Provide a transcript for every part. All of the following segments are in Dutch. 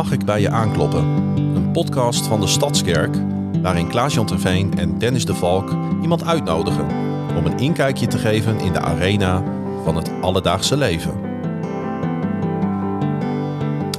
Mag ik bij je aankloppen? Een podcast van de Stadskerk, waarin Klaas-Jan Terveen en Dennis de Valk iemand uitnodigen om een inkijkje te geven in de arena van het alledaagse leven.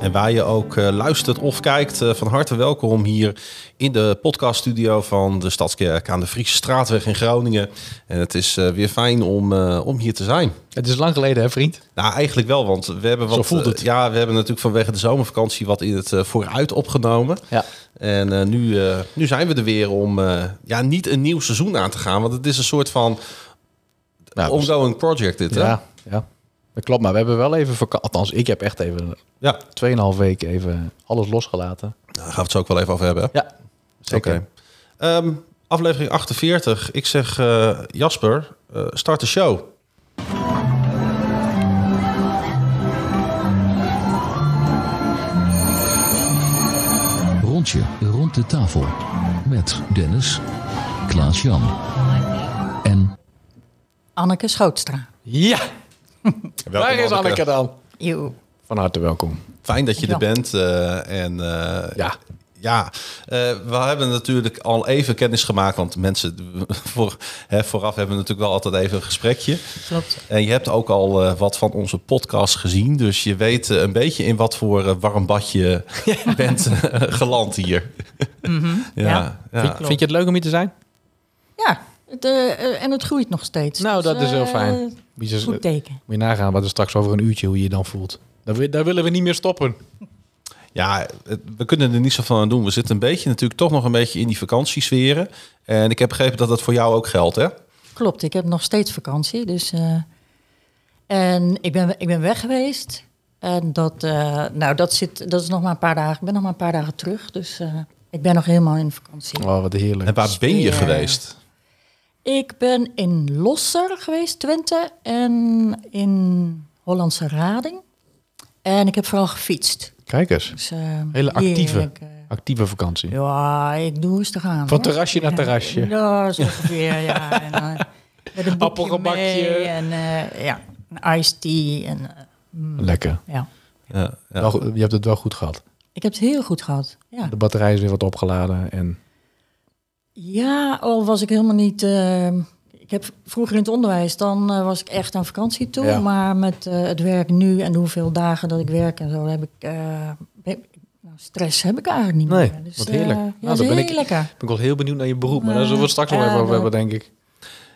En waar je ook uh, luistert of kijkt, uh, van harte welkom hier in de podcaststudio van de Stadskerk aan de Friese Straatweg in Groningen. En het is uh, weer fijn om, om hier te zijn. Het is lang geleden, hè, vriend? Nou, eigenlijk wel, want we hebben wat. Zo voelt het. ja, we hebben natuurlijk vanwege de zomervakantie wat in het vooruit opgenomen. Ja. En nu, nu zijn we er weer om ja, niet een nieuw seizoen aan te gaan, want het is een soort van nou, ongoing project dit. Hè? Ja, ja. Dat klopt, maar we hebben wel even vakantie. Althans, ik heb echt even ja. 2,5 weken even alles losgelaten. Daar gaan we het zo ook wel even over hebben. Ja, zeker. Okay. Um, ehm, aflevering 48. Ik zeg uh, Jasper, uh, start de show. Rondje rond de tafel met Dennis, Klaas-Jan en Anneke Schootstra. Ja, Waar is Anneke dan? Jo. Van harte welkom. Fijn dat je er bent. Uh, en uh, ja. Ja, uh, we hebben natuurlijk al even kennis gemaakt. Want mensen voor, hè, vooraf hebben we natuurlijk wel altijd even een gesprekje. Klopt. En je hebt ook al uh, wat van onze podcast gezien. Dus je weet uh, een beetje in wat voor warm bad je bent geland hier. Mm -hmm. ja. ja. ja. Vind, vind, je het leuk om hier te zijn? Ja, het, uh, en het groeit nog steeds. Nou, dat dus, is heel fijn. Uh, goed teken. Moet je nagaan wat er straks over een uurtje hoe je je dan voelt. Daar, daar willen we niet meer stoppen. Ja, we kunnen er niet zo van aan doen. We zitten een beetje natuurlijk toch nog een beetje in die vakantiesferen. En ik heb begrepen dat dat voor jou ook geldt, hè? Klopt, ik heb nog steeds vakantie. Dus, uh, en ik ben, ik ben weg geweest. En dat, uh, nou, dat, zit, dat is nog maar een paar dagen. Ik ben nog maar een paar dagen terug. Dus uh, ik ben nog helemaal in vakantie. Oh, wat heerlijk. En waar ben je geweest? Ik ben in Losser geweest, Twente. En in Hollandse Rading. En ik heb vooral gefietst. Kijk eens. Dus, uh, Hele actieve, heerlijk, uh, actieve vakantie. Ja, ik doe te gaan. Van terrasje naar terrasje. Ja, zo ongeveer, ja. En, uh, met een Appelgebakje. En ja, een iced tea. En, mm, Lekker. Ja. Ja, ja. Wel, je hebt het wel goed gehad. Ik heb het heel goed gehad, ja. De batterij is weer wat opgeladen en... Ja, al was ik helemaal niet... Uh, ik heb vroeger in het onderwijs, dan uh, was ik echt aan vakantie toe. Ja. Maar met uh, het werk nu en de hoeveel dagen dat ik werk en zo, heb ik... nou, stress heb ik eigenlijk niet nee, meer. Dus, wat heerlijk. ja, nou, dan ben ik, lekker. ben ik wel heel benieuwd naar je beroep, maar daar zullen we het straks nog even over hebben, denk ik.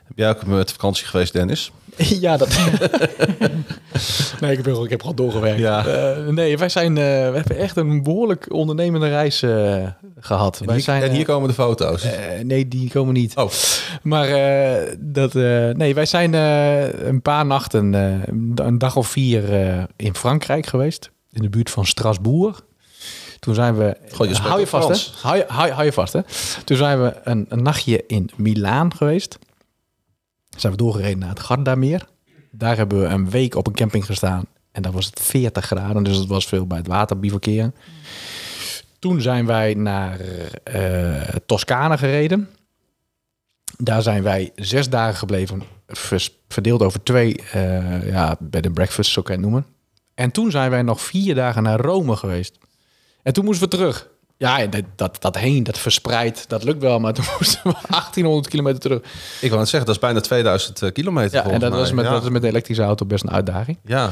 Heb jij ook met vakantie geweest, Dennis? ja, dat. nee, ik heb, ik heb gewoon doorgewerkt. Ja. Uh, nee, wij zijn, uh, we hebben echt een behoorlijk ondernemende reis uh, gehad. En wij hier, zijn, en hier komen de foto's. nee, die komen niet. Oh. Maar dat, nee, wij zijn een paar nachten, een dag of vier in Frankrijk geweest. In de buurt van Strasbourg. Toen zijn we. Goh, je hou je vast, hè? Hou je, hou, hou je vast, hè? Toen zijn we een, een nachtje in Milaan geweest zijn we doorgereden naar het Gardameer. Daar hebben we een week op een camping gestaan. En daar was het 40 graden, dus het was veel bij het water bivakeren. Toen zijn wij naar uh, Toscane gereden. Daar zijn wij zes dagen gebleven, verdeeld over twee, uh, ja, bed and breakfast, zo kan je het noemen. En toen zijn wij nog vier dagen naar Rome geweest. En toen moesten we terug. Ja, dat, dat, dat heen, dat verspreid, dat lukt wel, maar toen moesten we 1800 kilometer terug. Ik wil het zeggen, dat is bijna 2000 kilometer. Ja, en dat mij. was, met, ja. dat is met de elektrische auto best een uitdaging. Ja.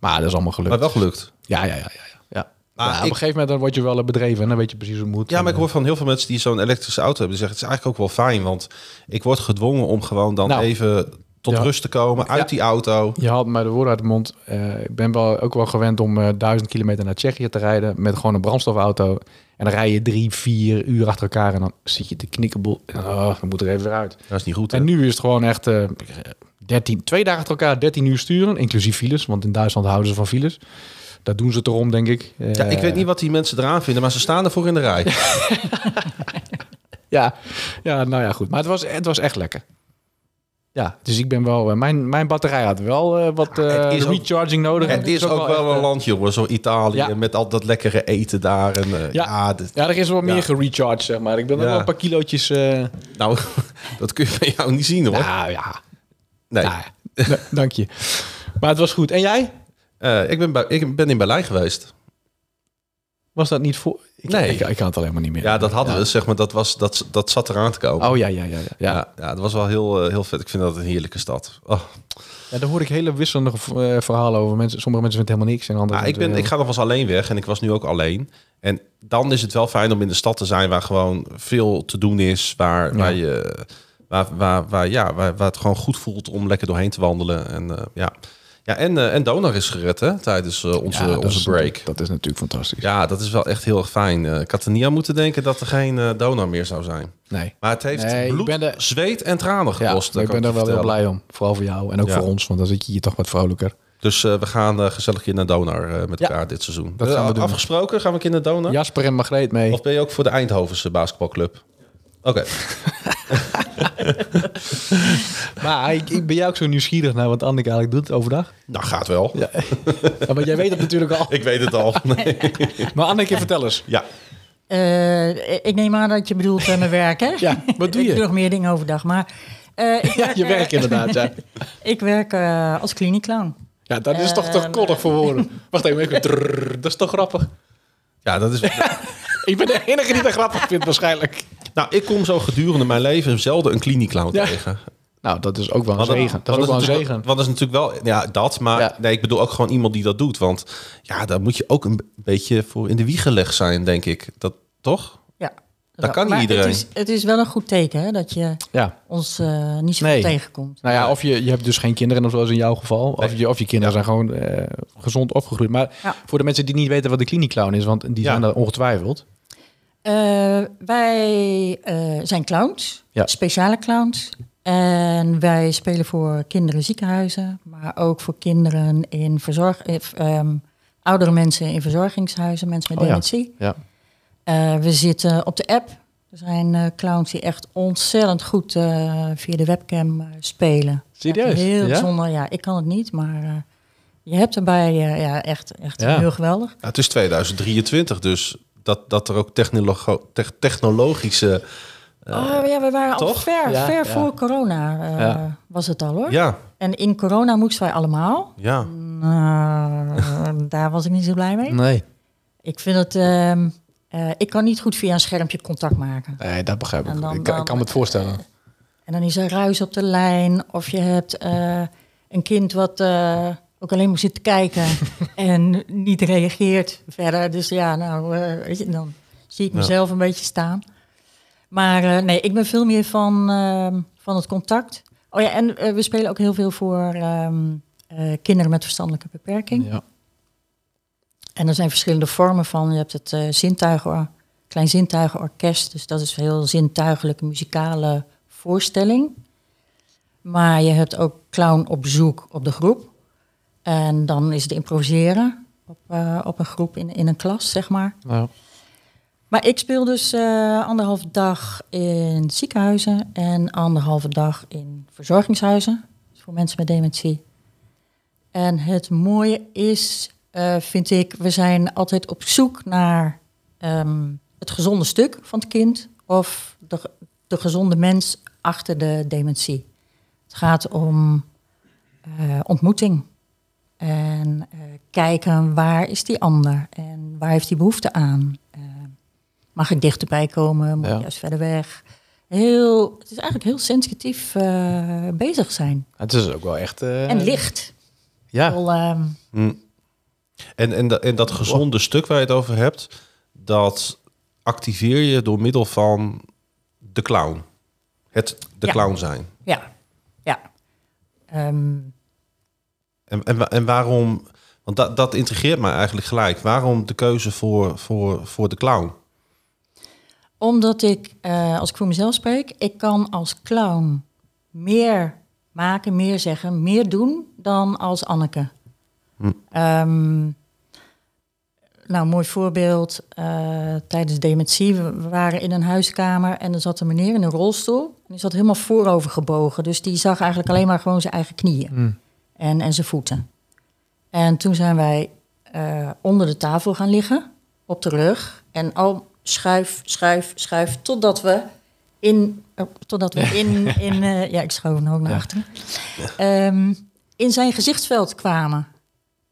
Maar dat is allemaal gelukt. Maar wel gelukt. Ja, ja, ja. ja, ja. Maar ik, op een gegeven moment dan word je wel bedreven en dan weet je precies hoe het moet. Ja, maar ik hoor van heel veel mensen die zo'n elektrische auto hebben, die zeggen het is eigenlijk ook wel fijn, want ik word gedwongen om gewoon dan Nou, even tot ja. rust te komen uit Ja. die auto. Je haalt mij de woorden uit de mond. Uh, ik ben wel ook wel gewend om uh, duizend kilometer naar Tsjechië te rijden met gewoon een brandstofauto. En dan rij je drie, vier uur achter elkaar en dan zit je te knikkenbol. Oh, dan moet er even uit. Dat is niet goed. Hè? En nu is het gewoon echt uh, 13, twee dagen achter elkaar, 13 uur sturen, inclusief files. Want in Duitsland houden ze van files. Daar doen ze het erom, denk ik. Uh, Ja, ik weet niet wat die mensen eraan vinden, maar ze staan ervoor in de rij. ja, ja, nou ja, goed. Maar het was, het was echt lekker. Ja, dus ik ben wel... Uh, mijn, mijn batterij had wel uh, wat uh, is recharging ook, nodig. Het is ook wel echt, een land, jongen, zo Italië, Ja. met al dat lekkere eten daar. En, Ja. ja, dit- Ja, er is wel meer gerecharged, zeg maar. Ik ben Ja. wel een paar kilootjes... eh nou, dat kun je bij jou niet zien, hoor. nou ja, nee. nou, dank je. Maar het was goed. En jij? Eh, ik, ben bij, ik ben in Berlijn geweest. Was dat niet voor... Ik, Nee. Ik, ik kan het alleen maar niet meer. Ja, dat hadden Ja. we, zeg maar. Dat, was, dat, dat zat eraan te komen. Oh ja, ja, ja. ja. ja. ja. dat was wel heel, eh, heel vet. Ik vind dat een heerlijke stad. Oh. Ja, daar hoor ik hele wisselende eh, verhalen over. Mensen, sommige mensen vinden helemaal niks en andere Ja, ik, ben, ik ga nog wel eens alleen weg en ik was nu ook alleen. En dan is het wel fijn om in de stad te zijn waar gewoon veel te doen is. Waar, Ja. waar, je, waar, waar, waar, ja, waar, waar het gewoon goed voelt om lekker doorheen te wandelen. En, eh, ja. Ja, en, eh, en Donar is gered hè, tijdens eh, onze, Ja, onze break. Dat is natuurlijk fantastisch. Ja, dat is wel echt heel erg fijn. Eh, ik had er niet aan moeten denken dat er geen eh donor meer zou zijn. Nee. Maar het heeft Nee, ik bloed, ben er- zweet en tranen gekost. ik ben er wel heel blij om. Vooral voor jou en ook Ja. voor ons, want dan zit je hier toch wat vrolijker. Dus we gaan gezellig in naar Donar met elkaar dit seizoen. dat gaan we doen. Afgesproken, gaan we een keer naar Donar? Jasper en Margreet mee. Of ben je ook voor de Eindhovense basketbalclub? Oké. Maar ik, ik ben jij ook zo nieuwsgierig naar wat Anneke eigenlijk doet overdag. Nou, gaat wel. Ja. ja, want jij weet het natuurlijk al. Ik weet het al. Nee. Maar Anneke, vertel eens. Ja. Eh, ik neem aan dat je bedoelt eh, mijn werk, hè? Ja, wat doe Ik doe je? nog meer dingen overdag, maar... eh, ik Ja, werk, je werk inderdaad, ja. Ik werk eh, als kliniekclown. Ja, dat is toch Ehm, koddig voor woorden. Wacht even, dat is toch grappig? ja, dat is... Ik ben de enige die dat grappig vindt waarschijnlijk. Nou, ik kom zo gedurende mijn leven zelden een kliniekclown Ja. tegen. Nou, dat is ook wel een Want zegen. Dat is ook wel een natuurlijk- zegen. Want dat is natuurlijk wel... Ja, dat. Maar Ja. nee, ik bedoel ook gewoon iemand die dat doet. Want ja, daar moet je ook een beetje voor in de wieg gelegd zijn, denk ik. Dat, toch? Ja. Dat kan niet iedereen. Het is, het is wel een goed teken, hè? Dat je Ja. ons eh, niet zo Nee. veel tegenkomt. Nou ja, of je, je hebt dus geen kinderen, zoals in jouw geval. Of je, of je kinderen zijn gewoon eh, gezond opgegroeid. Maar Ja. voor de mensen die niet weten wat de kliniekclown is, want die Ja. zijn er ongetwijfeld. Eh, wij eh, zijn clowns, Ja. speciale clowns. En wij spelen voor kinderen in ziekenhuizen, maar ook voor kinderen in verzorg, ehm, oudere mensen in verzorgingshuizen, mensen met Oh ja. dementie. Ja. Eh, we zitten op de app. Er zijn eh, clowns die echt ontzettend goed eh, via de webcam spelen. Serieus? Echt heel Ja? bijzonder. Ja, ik kan het niet, maar eh, je hebt erbij ja, echt, echt Ja. heel geweldig. Ja, het is 2023, dus dat, dat er ook technologo- tech- technologische... oh ja, we waren al toch? ver, Ja, ver ja. voor corona eh, Ja. was het al hoor. Ja, En in corona moesten wij allemaal. ja. Nou, daar was ik niet zo blij mee. Nee. Ik vind het, ehm, eh, ik kan niet goed via een schermpje contact maken. Nee, dat begrijp ik. En dan- ik, kan- ik kan me het voorstellen. En dan is er ruis op de lijn. Of je hebt eh, een kind wat eh, ook alleen maar zit te kijken en niet reageert verder. Dus ja, nou, eh, weet je, dan zie ik Ja. mezelf een beetje staan. Maar eh, nee, ik ben veel meer van, ehm, van het contact. Oh ja, en eh, we spelen ook heel veel voor ehm, eh, kinderen met verstandelijke beperking. Ja. En er zijn verschillende vormen van. Je hebt het zintuigen, klein zintuigenorkest. Dus dat is een heel zintuigelijke muzikale voorstelling. Maar je hebt ook clown op bezoek op de groep. En dan is het improviseren op, eh, op een groep in, in een klas, zeg maar. Nou, Maar ik speel dus eh anderhalve dag in ziekenhuizen en anderhalve dag in verzorgingshuizen. Dus voor mensen met dementie. En het mooie is, eh, vind ik, we zijn altijd op zoek naar ehm, het gezonde stuk van het kind of de, de gezonde mens achter de dementie. Het gaat om eh, ontmoeting. En eh, kijken waar is die ander en waar heeft die behoefte aan. Eh, mag ik dichterbij komen? Moet ik juist verder weg? Heel, het is eigenlijk heel sensitief eh, bezig zijn. het is ook wel echt... En licht. Ja. Ehm, Hm. En, en, da- en dat gezonde stuk waar je het over hebt, dat activeer je door middel van de clown. Het de Ja. clown zijn. ja, ja. Ehm, En, en, wa- en waarom, want dat, dat intrigeert mij eigenlijk gelijk. Waarom de keuze voor, voor, voor de clown? Omdat ik, eh, als ik voor mezelf spreek, ik kan als clown meer maken, meer zeggen, meer doen dan als Anneke. Hm. Ehm, nou, mooi voorbeeld. eh, tijdens dementie, we we waren in een huiskamer en er zat een meneer in een rolstoel. En die zat helemaal voorover gebogen. Dus die zag eigenlijk alleen maar gewoon zijn eigen knieën Hm. En, en zijn voeten. En toen zijn wij eh, onder de tafel gaan liggen, op de rug. En al schuif, schuif, schuif, totdat we in... eh, totdat we in... in eh, ja, ik schoof hem ook naar Ja. achteren. Ehm, in zijn gezichtsveld kwamen.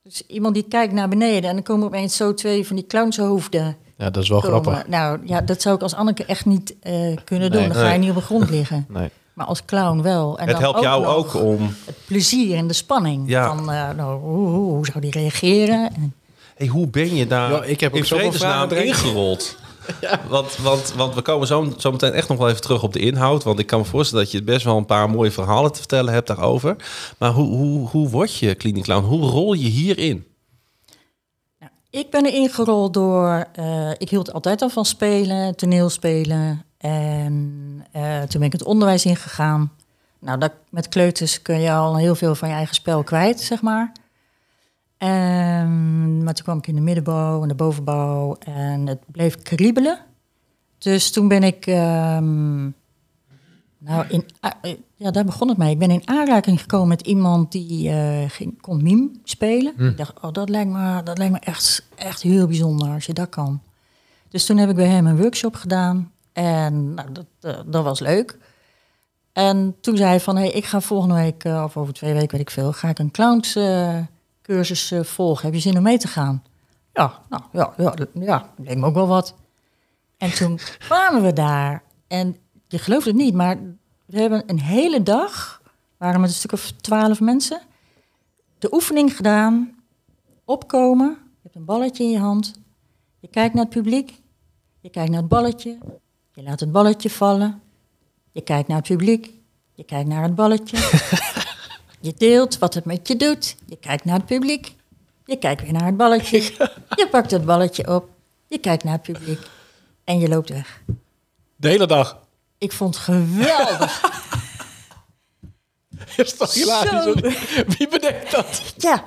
Dus iemand die kijkt naar beneden en dan komen opeens zo twee van die clownshoofden Ja, dat is wel komen. grappig. Nou ja, dat zou ik als Anneke echt niet eh, kunnen doen. Nee. Dan ga je niet op de grond liggen. Nee. Maar als clown wel. En het dan helpt jou ook om... Het plezier en de spanning. Ja. Van, eh, nou, hoe, hoe, hoe zou die reageren? En, Hey, hoe ben je daar Ja, ik heb in vredesnaam ingerold? want, want, want we komen zo, zo meteen echt nog wel even terug op de inhoud. Want ik kan me voorstellen dat je best wel een paar mooie verhalen te vertellen hebt daarover. Maar hoe, hoe, hoe word je kliniek clown? Hoe rol je hierin? nou, ik ben erin gerold door... eh, ik hield altijd al van spelen, toneelspelen. En eh, toen ben ik het onderwijs ingegaan. Nou, dat, met kleuters kun je al heel veel van je eigen spel kwijt, zeg maar. En, maar toen kwam ik in de middenbouw en de bovenbouw en het bleef kriebelen. Dus toen ben ik, ehm, nou, in, ja, daar begon het mee. Ik ben in aanraking gekomen met iemand die eh, ging, kon mime spelen. Ik dacht, oh, dat lijkt me, dat lijkt me echt, echt heel bijzonder als je dat kan. Dus toen heb ik bij hem een workshop gedaan en nou, dat, eh, dat was leuk. En toen zei hij van, hey, ik ga volgende week, eh, of over twee weken, weet ik veel, ga ik een clowns eh, cursus eh, volgen. Heb je zin om mee te gaan? Ja, nou, ja, ja, ja, leek me ook wel wat. En toen kwamen we daar. En je gelooft het niet, maar we hebben een hele dag, waren met een stuk of twaalf mensen, de oefening gedaan. Opkomen, je hebt een balletje in je hand. Je kijkt naar het publiek. Je kijkt naar het balletje. Je laat het balletje vallen. Je kijkt naar het publiek. Je kijkt naar het balletje. je deelt wat het met je doet. Je kijkt naar het publiek. Je kijkt weer naar het balletje. Je pakt het balletje op. Je kijkt naar het publiek. En je loopt weg. De hele dag. Ik vond het geweldig. Is toch hilarisch? Zo. Wie bedenkt dat? Ja,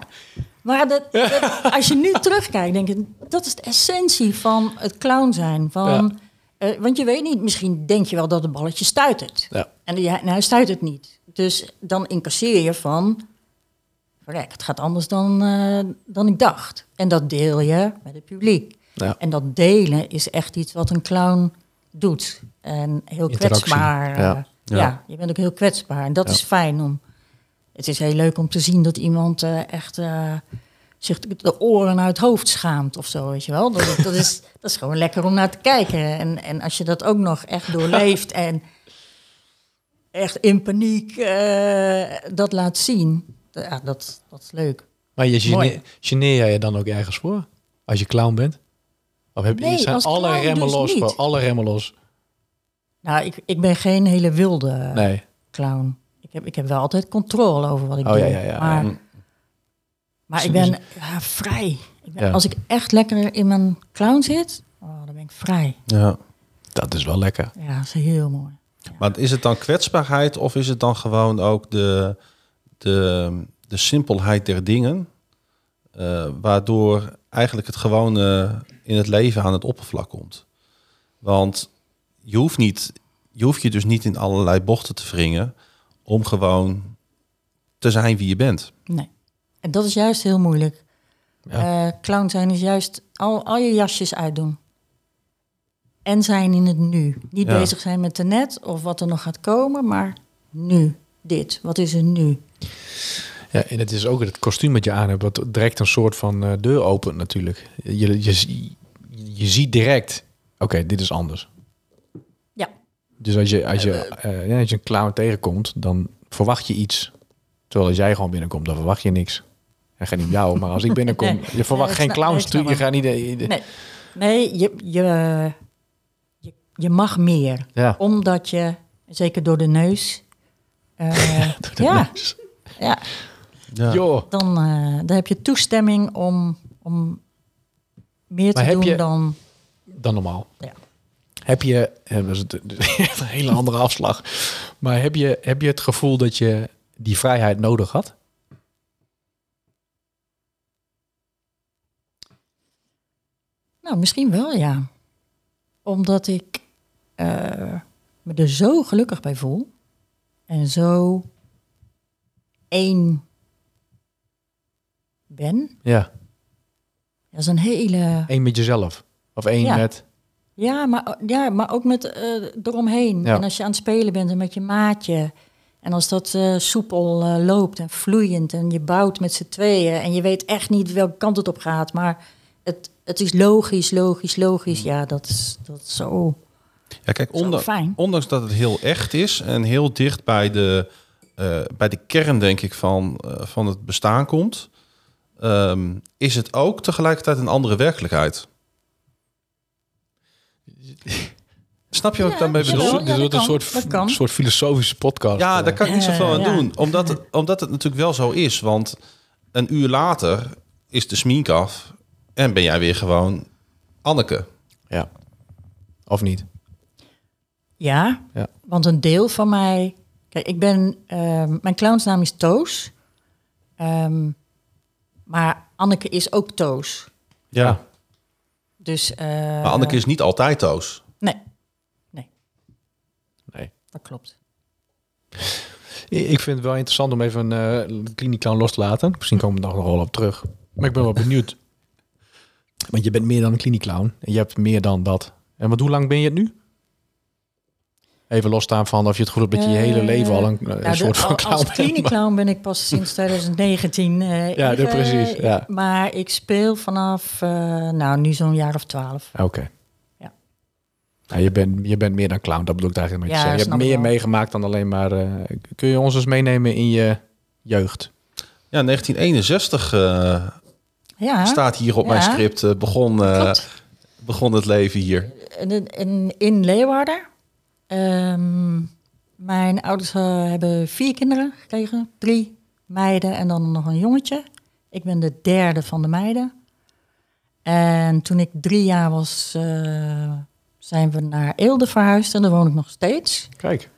maar dat, dat- als je nu terugkijkt, denk ik, dat is de essentie van het clown zijn. Van, eh, want je weet niet, misschien denk je wel dat het balletje stuitert. Ja. En ja, nou, stuit het niet. Dus dan incasseer je van, verrek, het gaat anders dan, eh, dan ik dacht. En dat deel je met het publiek. Ja. En dat delen is echt iets wat een clown doet. En heel Interactie, kwetsbaar. eh, ja. ja. Ja. je bent ook heel kwetsbaar. En dat is fijn om. Het is heel leuk om te zien dat iemand echt zich de oren uit het hoofd schaamt of zo, weet je wel. Dat, dat, is, dat is gewoon lekker om naar te kijken. En, en als je dat ook nog echt doorleeft en echt in paniek eh, dat laat zien, ja, dat, dat is leuk. Maar je gene- geneer jij je dan ook ergens voor? Als je clown bent? Of heb je Nee, zijn als alle clown remmen dus los? niet. Voor alle remmen los? Nou, ik, ik ben geen hele wilde Nee. clown. Ik heb, ik heb wel altijd controle over wat ik Oh, doe. ja, ja, ja. Maar, Mm. Maar ik ben ja, vrij. Ik ben, Ja. Als ik echt lekker in mijn clown zit, oh, dan ben ik vrij. Ja. Dat is wel lekker. Ja, dat is heel mooi. Maar is het dan kwetsbaarheid of is het dan gewoon ook de, de, de simpelheid der dingen? eh, waardoor eigenlijk het gewone in het leven aan het oppervlak komt. Want je hoeft, niet, je hoeft je dus niet in allerlei bochten te wringen om gewoon te zijn wie je bent. Nee. En dat is juist heel moeilijk. Ja. Eh, clown zijn is juist al, al je jasjes uitdoen. En zijn in het nu. Niet Ja. bezig zijn met de net of wat er nog gaat komen, maar nu. Dit. Wat is er nu? Ja, en het is ook het kostuum dat je aan hebt, wat direct een soort van eh, deur opent natuurlijk. Je, je, je ziet direct, oké, dit is anders. Ja. Dus als je, als, je, eh, als je een clown tegenkomt, dan verwacht je iets. Terwijl als jij gewoon binnenkomt, dan verwacht je niks. En gaat niet om jou, maar als ik binnenkom, Nee. je verwacht Nee, geen clowns. je gaat niet... eh, de- Nee, nee je, je, je, je mag meer. Ja. Omdat je, zeker door de neus... eh, Door de ja, neus. ja, Ja. Dan, eh, dan heb je toestemming om, om meer te Maar doen je- dan... Dan normaal. Ja. Heb je, eh, het- een hele andere afslag. Maar heb je, heb je het gevoel dat je die vrijheid nodig had? Nou, misschien wel, ja. Omdat ik eh, me er zo gelukkig bij voel. En zo één ben. Ja. Dat is een hele... Eén met jezelf. Of één Ja. met... Ja, maar, ja, maar ook met eh, eromheen. Ja. En als je aan het spelen bent en met je maatje. En als dat eh, soepel loopt en vloeiend en je bouwt met z'n tweeën en je weet echt niet welke kant het op gaat, maar het, het is logisch, logisch, logisch. Ja, dat is, dat is zo. Ja, kijk, Zo onder- fijn. ondanks dat het heel echt is en heel dicht bij de, eh, bij de kern, denk ik, van, eh, van het bestaan komt, ehm, is het ook tegelijkertijd een andere werkelijkheid. Snap je wat ik daarmee bedoel? Dit wordt een soort, soort filosofische podcast. Ja, eh. daar kan ik niet zoveel aan Ja. doen. Omdat het, omdat het natuurlijk wel zo is. Want een uur later is de smink af en ben jij weer gewoon Anneke. Ja. Of niet? Ja, Ja. want een deel van mij. Kijk, ik ben. ehm, mijn clownsnaam is Toos. Ehm, maar Anneke is ook Toos. Ja. Dus. eh, Maar Anneke is niet altijd Toos. Nee. Nee, Nee. dat klopt. Ik vind het wel interessant om even een uh, kliniek clown los te laten. Misschien komen we er nog wel op terug. Maar ik ben wel benieuwd. Want je bent meer dan een kliniek clown. En je hebt meer dan dat. En wat, hoe lang ben je het nu? Even losstaan van of je het goed hebt dat je je hele Eh, leven al een, een Nou, de- soort van clown Als bent. kliniekclown ben ik pas sinds 2019. eh, Ja, dat eh, precies, ja. Maar ik speel vanaf, eh, nou, nu zo'n jaar of twaalf. Oké. Ja. Nou, je, bent, je bent meer dan clown, dat bedoel ik eigenlijk met Ja, je zeggen. Je hebt meer wel. meegemaakt dan alleen maar... eh, kun je ons eens meenemen in je jeugd? Ja, 1961 eh, Ja, staat hier op mijn script. eh, begon, eh, begon het leven hier. in, in, in Leeuwarden. Ehm, mijn ouders eh, hebben vier kinderen gekregen. Drie meiden en dan nog een jongetje. Ik ben de derde van de meiden. En toen ik drie jaar was, eh, zijn we naar Eelde verhuisd. En daar woon ik nog steeds. Kijk.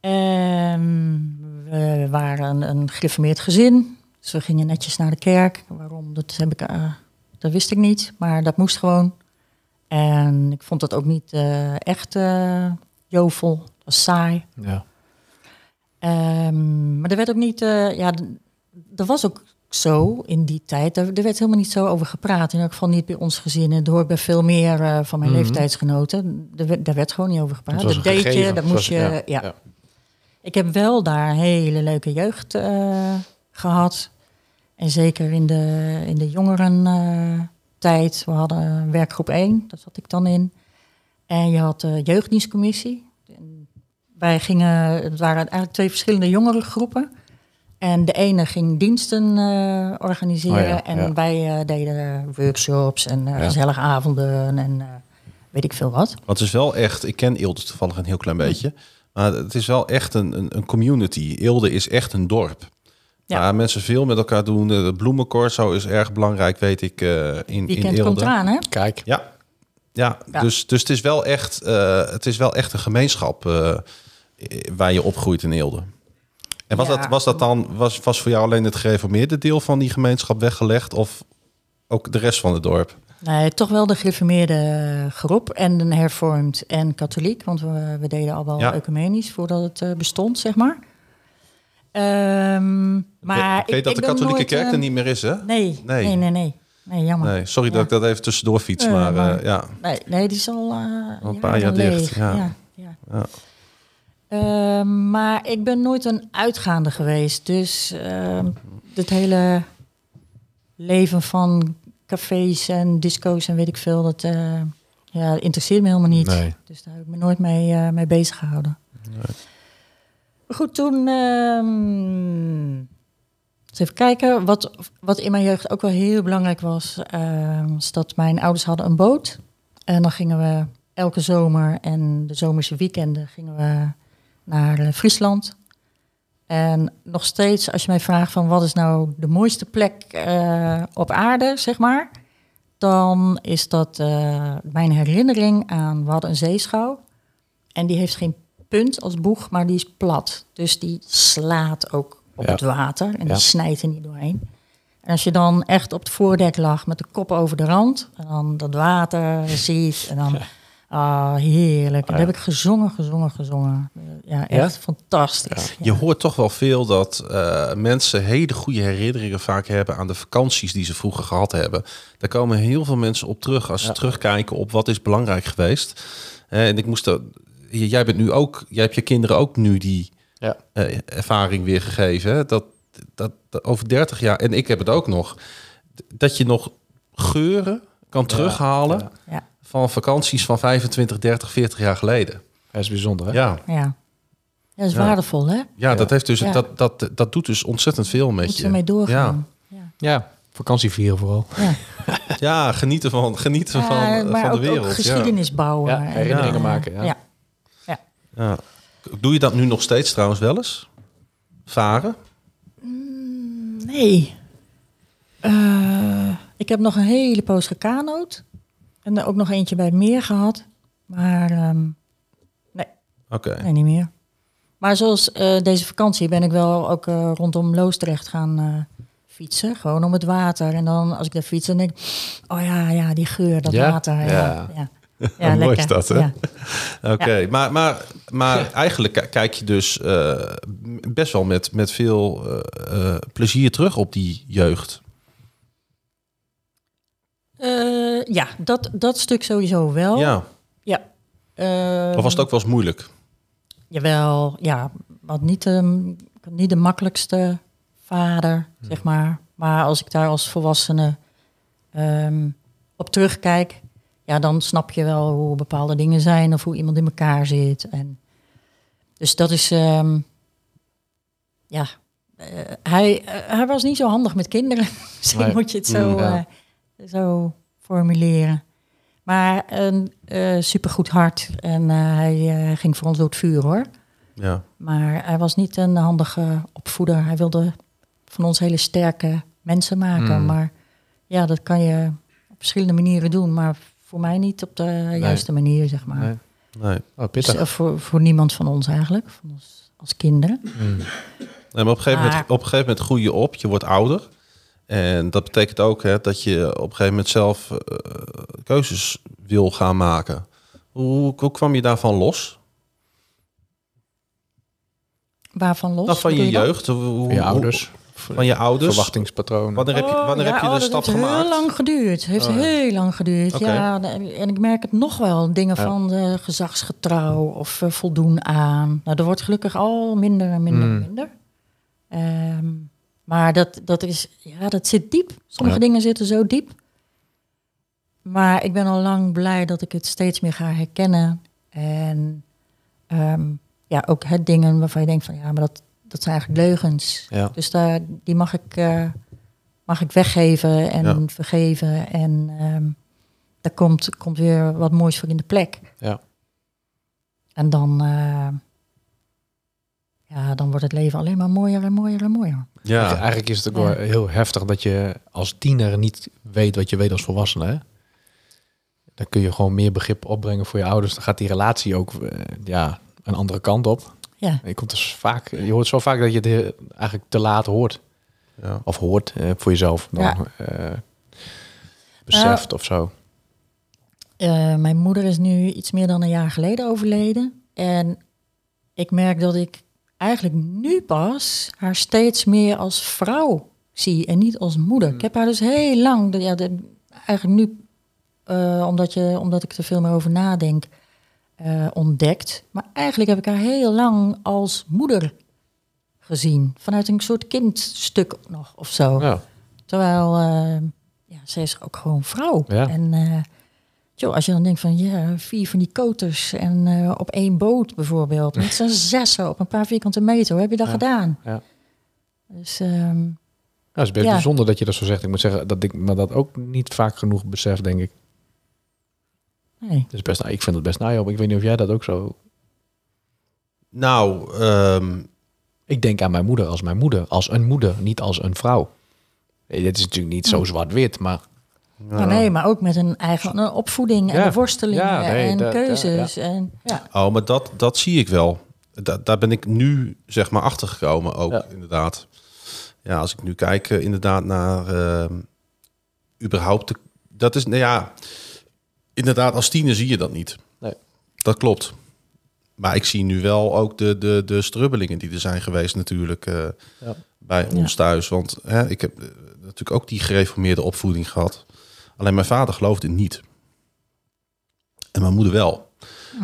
En we waren een, een gereformeerd gezin. Dus we gingen netjes naar de kerk. Waarom, dat, heb ik, eh, dat wist ik niet. Maar dat moest gewoon. En ik vond dat ook niet eh, echt eh, jovel. Dat was saai. Ja. Ehm, maar er werd ook niet... ja, d- er was ook zo in die tijd. Er, er werd helemaal niet zo over gepraat. In elk geval niet bij ons gezin. En door bij veel meer van mijn Mhm. leeftijdsgenoten. Er daar werd gewoon niet over gepraat. Dat deed je, dat moest was- je... ja, ja. Ik heb wel daar hele leuke jeugd gehad. En zeker in de, in de jongeren eh, tijd. We hadden werkgroep 1, daar zat ik dan in. En je had de jeugddienstcommissie. En wij gingen, het waren eigenlijk twee verschillende jongerengroepen. En de ene ging diensten eh, organiseren. Oh ja, en ja. wij eh, deden workshops en Ja. gezellige avonden en weet ik veel wat. Want het is wel echt, ik ken Eelde toevallig een heel klein beetje. Maar het is wel echt een, een, een community. Eelde is echt een dorp. Ja. Waar mensen veel met elkaar doen. De bloemencorso is erg belangrijk, weet ik, eh in, in Weekend komt eraan, hè? Kijk. Ja, ja, Ja. Dus, dus het, is wel echt, eh, het is wel echt een gemeenschap eh, waar je opgroeit in Eelde. En was, Ja. dat, was dat dan, was, was voor jou alleen het gereformeerde deel van die gemeenschap weggelegd? Of ook de rest van het dorp? Nee, toch wel de gereformeerde groep en een hervormd en katholiek. Want we, we deden al wel Ja. ecumenisch voordat het eh, bestond, zeg maar. Ehm, maar ik weet dat de katholieke nooit, kerk eh, er niet meer is, hè? Nee, Nee. nee, nee, nee. Nee, jammer. Nee, sorry Ja. dat ik dat even tussendoor fiets, Nee, maar, maar- eh, ja. Nee, nee, die is al, eh, een paar jaar dicht, leeg. ja. Ja. Ehm, maar ik ben nooit een uitgaande geweest. Dus ehm het hele leven van cafés en disco's en weet ik veel, dat eh, ja, interesseert me helemaal niet. Nee. Dus daar heb ik me nooit mee, eh, mee bezig gehouden. Maar goed, toen... eens even kijken. Wat, wat in mijn jeugd ook wel heel belangrijk was... ehm, was dat mijn ouders hadden een boot. En dan gingen we elke zomer en de zomerse weekenden... gingen we naar eh, Friesland. En nog steeds, als je mij vraagt van... wat is nou de mooiste plek eh, op aarde, zeg maar... dan is dat eh, mijn herinnering aan... we hadden een zeeschouw... en die heeft geen punt als boeg, maar die is plat. Dus die slaat ook op Ja. het water en die snijdt er niet doorheen. En als je dan echt op het voordek lag met de kop over de rand... en dan dat water ziet en dan... Ah, heerlijk. En ja. dat heb ik gezongen, gezongen, gezongen. Ja, echt fantastisch. Je hoort toch wel veel dat eh, mensen hele goede herinneringen vaak hebben aan de vakanties die ze vroeger gehad hebben. Daar komen heel veel mensen op terug als ze terugkijken op wat is belangrijk geweest. Eh, en ik moest er, jij bent nu ook, jij hebt je kinderen ook nu die Ja. eh, ervaring weergegeven. Hè? Dat, dat, dat over 30 jaar, en ik heb het ook nog, dat je nog geuren kan terughalen Ja. Ja, van vakanties van 25, 30, 40 jaar geleden. Dat is bijzonder, hè? Ja, ja. dat is Ja. waardevol, hè? ja, dat, heeft dus, Ja. dat, dat, dat doet dus ontzettend veel met Moet je. mee doorgaan. Ja. Ja, vakantie vieren vooral. Ja. Ja, genieten van, genieten Ja, van, maar van de ook, wereld. ook geschiedenis bouwen. Ja, En, herinneringen maken, ja. ja. Doe je dat nu nog steeds trouwens wel eens? Varen? Nee. Eh, ik heb nog een hele poos gekanoot. En er ook nog eentje bij het meer gehad. Maar ehm, Oké. nee, niet meer. Maar zoals eh, deze vakantie ben ik wel ook eh, rondom Loosdrecht gaan eh, fietsen. Gewoon om het water. En dan als ik daar fiets, dan denk ik... Oh ja, ja, die geur, dat Ja? water. Ja, Ja. ja. Ja. Mooi is dat, hè? Ja. Oké, maar, maar, maar eigenlijk ki- kijk je dus eh, best wel met, met veel eh, eh, plezier terug op die jeugd. Ja, dat, dat stuk sowieso wel. Ja, Ja. Eh, of was het ook wel eens moeilijk? Jawel, ja. Wat niet, de niet de makkelijkste vader, zeg maar. Maar als ik daar als volwassene ehm, op terugkijk... Ja, dan snap je wel hoe bepaalde dingen zijn... of hoe iemand in elkaar zit. En dus dat is... ehm, ja, eh, hij, eh, hij was niet zo handig met kinderen. Misschien Nee. moet je het zo, Mm, ja. eh, zo formuleren. Maar een supergoed hart. En hij ging voor ons door het vuur, hoor. Ja, Maar hij was niet een handige opvoeder. Hij wilde van ons hele sterke mensen maken. Mm. Maar ja, dat kan je op verschillende manieren doen. Maar voor mij niet op de juiste manier, zeg maar. Nee. nee. Oh, Dus, eh, voor, voor niemand van ons eigenlijk, van ons als kinderen. Mm. Nee, maar op een, gegeven moment, op een gegeven moment groei je op, je wordt ouder. En dat betekent ook hè, dat je op een gegeven moment zelf eh, keuzes wil gaan maken. Hoe, hoe kwam je daarvan los? Waarvan los? Nou, van je jeugd? Hoe- hoe- je ouders. Van je ouders? Verwachtingspatroon. Wanneer heb je, Oh, wanneer heb je oh, de dat stap heeft gemaakt? heel lang geduurd. heeft Oh, ja. heel lang geduurd. Ja, en ik merk het nog wel. Dingen Ja. van eh, gezagsgetrouw of eh, voldoen aan. Nou, er wordt gelukkig al minder en minder en Mm. minder. Ehm, maar dat, dat, is, ja, dat zit diep. Sommige Ja. dingen zitten zo diep. Maar ik ben al lang blij dat ik het steeds meer ga herkennen. En ehm, ja, ook het dingen waarvan je denkt van ja, maar dat, dat zijn eigenlijk leugens. Ja. Dus daar, die mag ik, eh, mag ik weggeven en Ja. vergeven. En ehm, daar komt, komt weer wat moois voor in de plek. Ja. En dan, eh, ja, dan wordt het leven alleen maar mooier en mooier en mooier. Ja, Eigenlijk is het ook Ja. wel heel heftig dat je als tiener niet weet wat je weet als volwassene. Hè? Dan kun je gewoon meer begrip opbrengen voor je ouders. Dan gaat die relatie ook eh, ja, een andere kant op. Ja, Je, komt dus vaak, je hoort zo vaak dat je het eigenlijk te laat hoort. ja. Of hoort eh, voor jezelf. Dan, Ja. eh, beseft of zo. Eh, mijn moeder is nu iets meer dan een jaar geleden overleden. En ik merk dat ik eigenlijk nu pas haar steeds meer als vrouw zie en niet als moeder. Ik heb haar dus heel lang, de- ja, de, eigenlijk nu, eh, omdat, je, omdat ik er veel meer over nadenk, eh, ontdekt. Maar eigenlijk heb ik haar heel lang als moeder gezien. Vanuit een soort kindstuk nog of zo. Ja. Terwijl, eh, ja, ze is ook gewoon vrouw. Ja. En eh, joh, als je dan denkt van, ja, vier van die koters en op één boot bijvoorbeeld. Met z'n zessen op een paar vierkante meter. Hoe heb je dat Ja. gedaan? Ja. Dus Ja, het is best bijzonder dat je dat zo zegt. Ik moet zeggen dat ik me dat ook niet vaak genoeg besef, denk ik. Nee. Het is best, ik vind het best naai Ik weet niet of jij dat ook zo... Nou, ehm, Ik denk aan mijn moeder als mijn moeder. Als een moeder, niet als een vrouw. Eh, Dit is natuurlijk niet zo zwart-wit, maar... Maar nee, maar ook met een eigen een opvoeding en Ja. worstelingen Ja, nee, en dat- keuzes. En, ja. Oh, maar dat, dat zie ik wel. Da daar ben ik nu zeg maar achter gekomen ook, Ja. inderdaad. Ja, als ik nu kijk eh, inderdaad naar ehm, überhaupt... De, dat is, nou ja, inderdaad, als tiener zie je dat niet. Nee. Dat klopt. Maar ik zie nu wel ook de, de, de strubbelingen die er zijn geweest natuurlijk eh, Ja. bij Ja. ons thuis. Want hè, ik heb eh, natuurlijk ook die gereformeerde opvoeding gehad. Alleen mijn vader geloofde niet. En mijn moeder wel.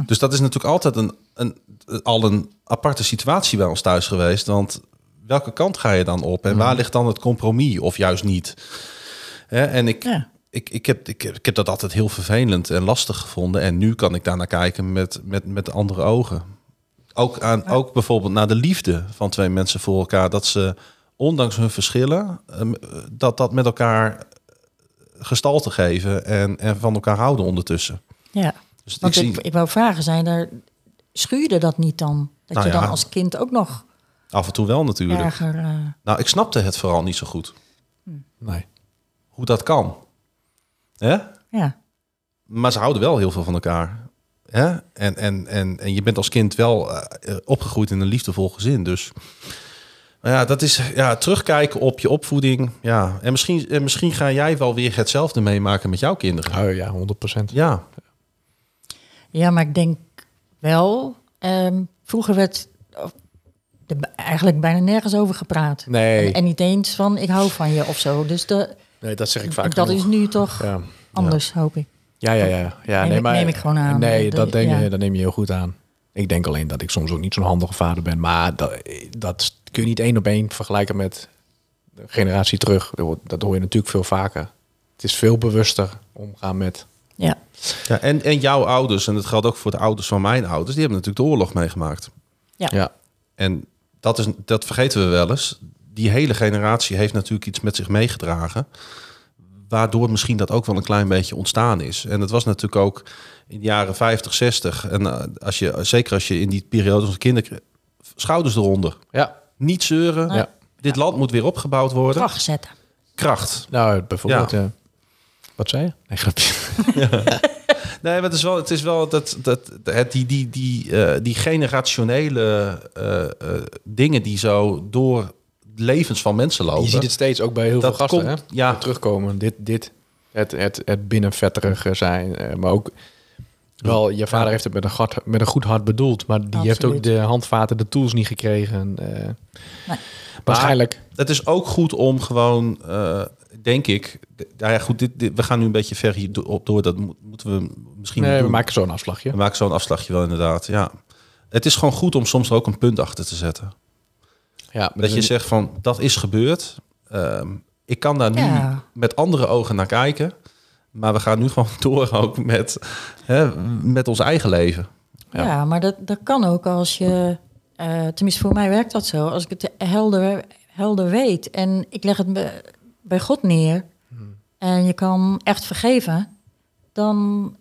Dus dat is natuurlijk altijd een, een, al een aparte situatie bij ons thuis geweest. Want welke kant ga je dan op? En waar ligt dan het compromis? Of juist niet? Hè, en ik, Ja. Ik, ik, heb, ik, heb- ik heb dat altijd heel vervelend en lastig gevonden. En nu kan ik daarnaar kijken met, met, met andere ogen. Ook, aan, ook bijvoorbeeld naar de liefde van twee mensen voor elkaar. Dat ze, ondanks hun verschillen, ehm, dat dat met elkaar gestalte geven en, en van elkaar houden ondertussen. Ja. Dus ik Want zie ik, ik wou vragen, zijn er, schuurde dat niet dan? Dat Nou je dan als kind ook nog af en toe wel natuurlijk. erger... eh, Nou, ik snapte het vooral niet zo goed. Nee. Hoe dat kan. Hè? ja. Maar ze houden wel heel veel van elkaar. Hè? En, en, en, en je bent als kind wel eh, opgegroeid in een liefdevol gezin. Dus maar ja, dat is ja, terugkijken op je opvoeding. Ja. En, misschien, en misschien ga jij wel weer hetzelfde meemaken met jouw kinderen. Oh ja, 100%. Ja, ja, maar ik denk wel... ehm, vroeger werd er eigenlijk bijna nergens over gepraat. Nee. En, en niet eens van, ik hou van je of zo. Dus de, Nee, dat zeg ik vaak dat genoeg. is nu toch Ja. anders, hoop ik. Ja, ja, ja. ja Neem nee, ik- maar, neem ik gewoon aan. Nee, Dat- ja. je, dat neem je heel goed aan. Ik denk alleen dat ik soms ook niet zo'n handige vader ben. Maar dat, dat kun je niet één op één vergelijken met de generatie terug. Dat hoor- Dat hoor je natuurlijk veel vaker. Het is veel bewuster omgaan met... Ja, ja en, en jouw ouders, en dat geldt ook voor de ouders van mijn ouders, die hebben natuurlijk de oorlog meegemaakt. ja. Ja, En dat, is, dat vergeten we wel eens. Die hele generatie heeft natuurlijk iets met zich meegedragen. Waardoor misschien dat ook wel een klein beetje ontstaan is. En dat was natuurlijk ook in de jaren 50, 60. En eh, als je, zeker als je in die periode als kinderen... Schouders eronder. ja. Niet zeuren. Ja. Dit land moet weer opgebouwd worden. kracht zetten. Kracht. Nou, bijvoorbeeld... Ja. eh, wat zei je? Nee, grapje. Nee, maar het is wel, het is wel dat, dat, het, die, die, die, eh, die generationele eh, eh, dingen die zo door levens van mensen lopen. Je ziet het steeds ook bij heel Dat veel gasten komt- hè? ja. terugkomen. Dit, dit het, het, het binnenvetterige zijn. eh, maar ook wel, je vader heeft het met een, gat, met een goed hart bedoeld. Maar die heeft ook de handvaten, de tools niet gekregen. eh Waarschijnlijk. Het is ook goed om gewoon, eh, denk ik, nou ja, goed, dit, dit- we gaan nu een beetje ver hier op door. Dat mo- moeten we misschien we maken zo'n afslagje. We maken zo'n afslagje wel inderdaad. Ja, het is gewoon goed om soms er ook een punt achter te zetten. Ja, Dat je zegt van, dat is gebeurd. Ehm, ik kan daar nu Ja. met andere ogen naar kijken. Maar we gaan nu gewoon door ook met, hè, met ons eigen leven. Ja. Ja, maar dat, dat kan ook als je... eh, tenminste, voor mij werkt dat zo. Als ik het helder, helder weet en ik leg het bij, bij God neer... en je kan echt vergeven... dan,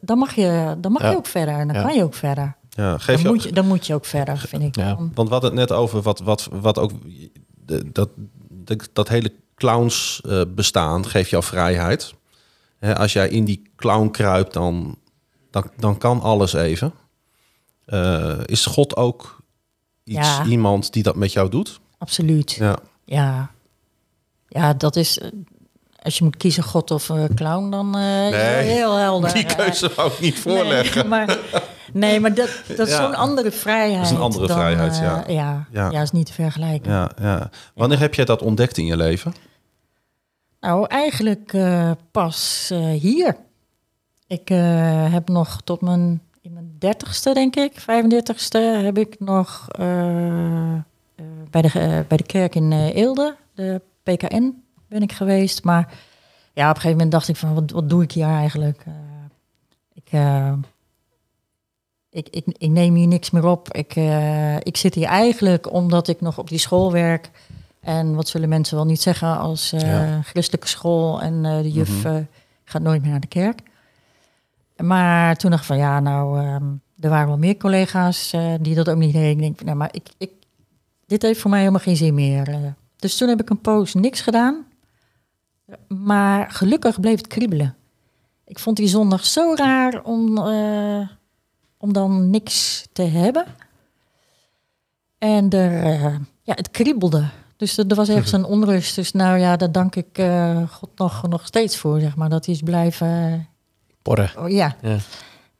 dan mag je, dan mag Ja. je ook verder. Dan Ja. kan je ook verder. Ja, geef Dan je moet je, dan moet je ook verder, vind ik. Ja. Dan- Want we hadden het net over wat, wat, wat ook de- dat, dat, dat hele clowns eh, bestaan geeft jou vrijheid. Hè, als jij in die clown kruipt, dan, dan, dan kan alles even. Eh, is God ook iets, Ja. iemand die dat met jou doet? Absoluut. Ja. Ja. ja. dat is... eh, Als je moet kiezen, God of eh, clown, dan eh is Nee, heel helder. Die keuze wou ik niet voorleggen. Nee, maar, nee, maar dat, dat is Ja. zo'n andere vrijheid. Dat is een andere dan, vrijheid, eh, ja. ja. Ja. Ja, is niet te vergelijken. Ja, ja. Wanneer heb jij dat ontdekt in je leven? Nou, eigenlijk eh, pas eh, hier. Ik heb nog tot mijn, in mijn dertigste, denk ik, 35ste, heb ik nog bij, de, bij de kerk in Eelde, de PKN, ben ik geweest. Maar ja, op een gegeven moment dacht ik van, wat, wat doe ik hier eigenlijk? Ik, ik, ik, ik neem hier niks meer op. Ik, eh, ik zit hier eigenlijk omdat ik nog op die school werk. En wat zullen mensen wel niet zeggen als Ja. christelijke school en eh, de juf Mhm. gaat nooit meer naar de kerk. Maar toen dacht ik van ja, nou, ehm, er waren wel meer collega's die dat ook niet deden. Ik denk, nou, maar ik, ik, dit heeft voor mij helemaal geen zin meer. Dus toen heb ik een poos niks gedaan. Maar gelukkig bleef het kriebelen. Ik vond die zondag zo raar om, om dan niks te hebben. En er, eh, ja, het kriebelde. Dus er, er was ergens een onrust. Dus nou ja, daar dank ik eh, God nog, nog steeds voor, zeg maar. Dat hij is blijven... Porren. Oh, ja. Ja.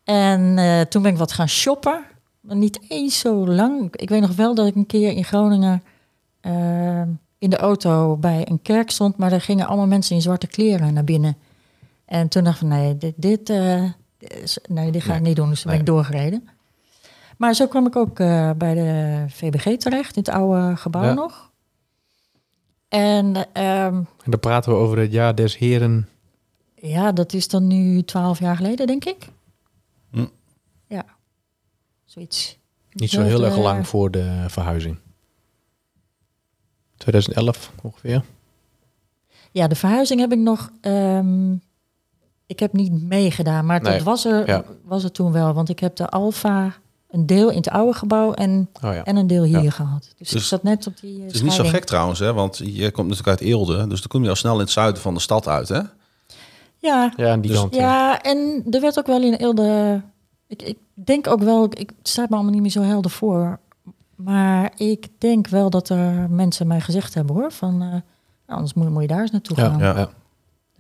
En eh, toen ben ik wat gaan shoppen. Maar niet eens zo lang. Ik- weet nog wel dat ik een keer in Groningen eh, in de auto bij een kerk stond. Maar er gingen allemaal mensen in zwarte kleren naar binnen. En toen dacht ik nee, dit, dit, eh, nee, die ga ik niet doen, dus dan ben ik doorgereden. Maar zo kwam ik ook eh, bij de VBG terecht, in het oude gebouw Ja. nog. En ehm, En dan praten we over het jaar des heren. ja, dat is dan nu twaalf jaar geleden, denk ik. Hm. Ja, zoiets. Niet zo heel erg Hetzelfde- lang voor de verhuizing. 2011 ongeveer. Ja, de verhuizing heb ik nog. ehm, ik heb niet meegedaan, maar Nee, dat was er, ja. was er toen wel. Want ik heb de Alfa een deel in het oude gebouw en, Oh ja. en een deel hier Ja. gehad. Dus, Dus ik zat net op die. eh, Het is niet zo gek trouwens, hè? want je komt natuurlijk uit Eelde. Dus dan kom je al snel in het zuiden van de stad uit. Hè? Ja, Ja, en die Dus- kant. ja. ja, en er werd ook wel in Eelde. Ik, ik denk ook wel, ik het staat me allemaal niet meer zo helder voor. Maar ik denk wel dat er mensen mij gezegd hebben hoor. Van eh, nou, anders moet, moet je daar eens naartoe Ja, gaan. ja.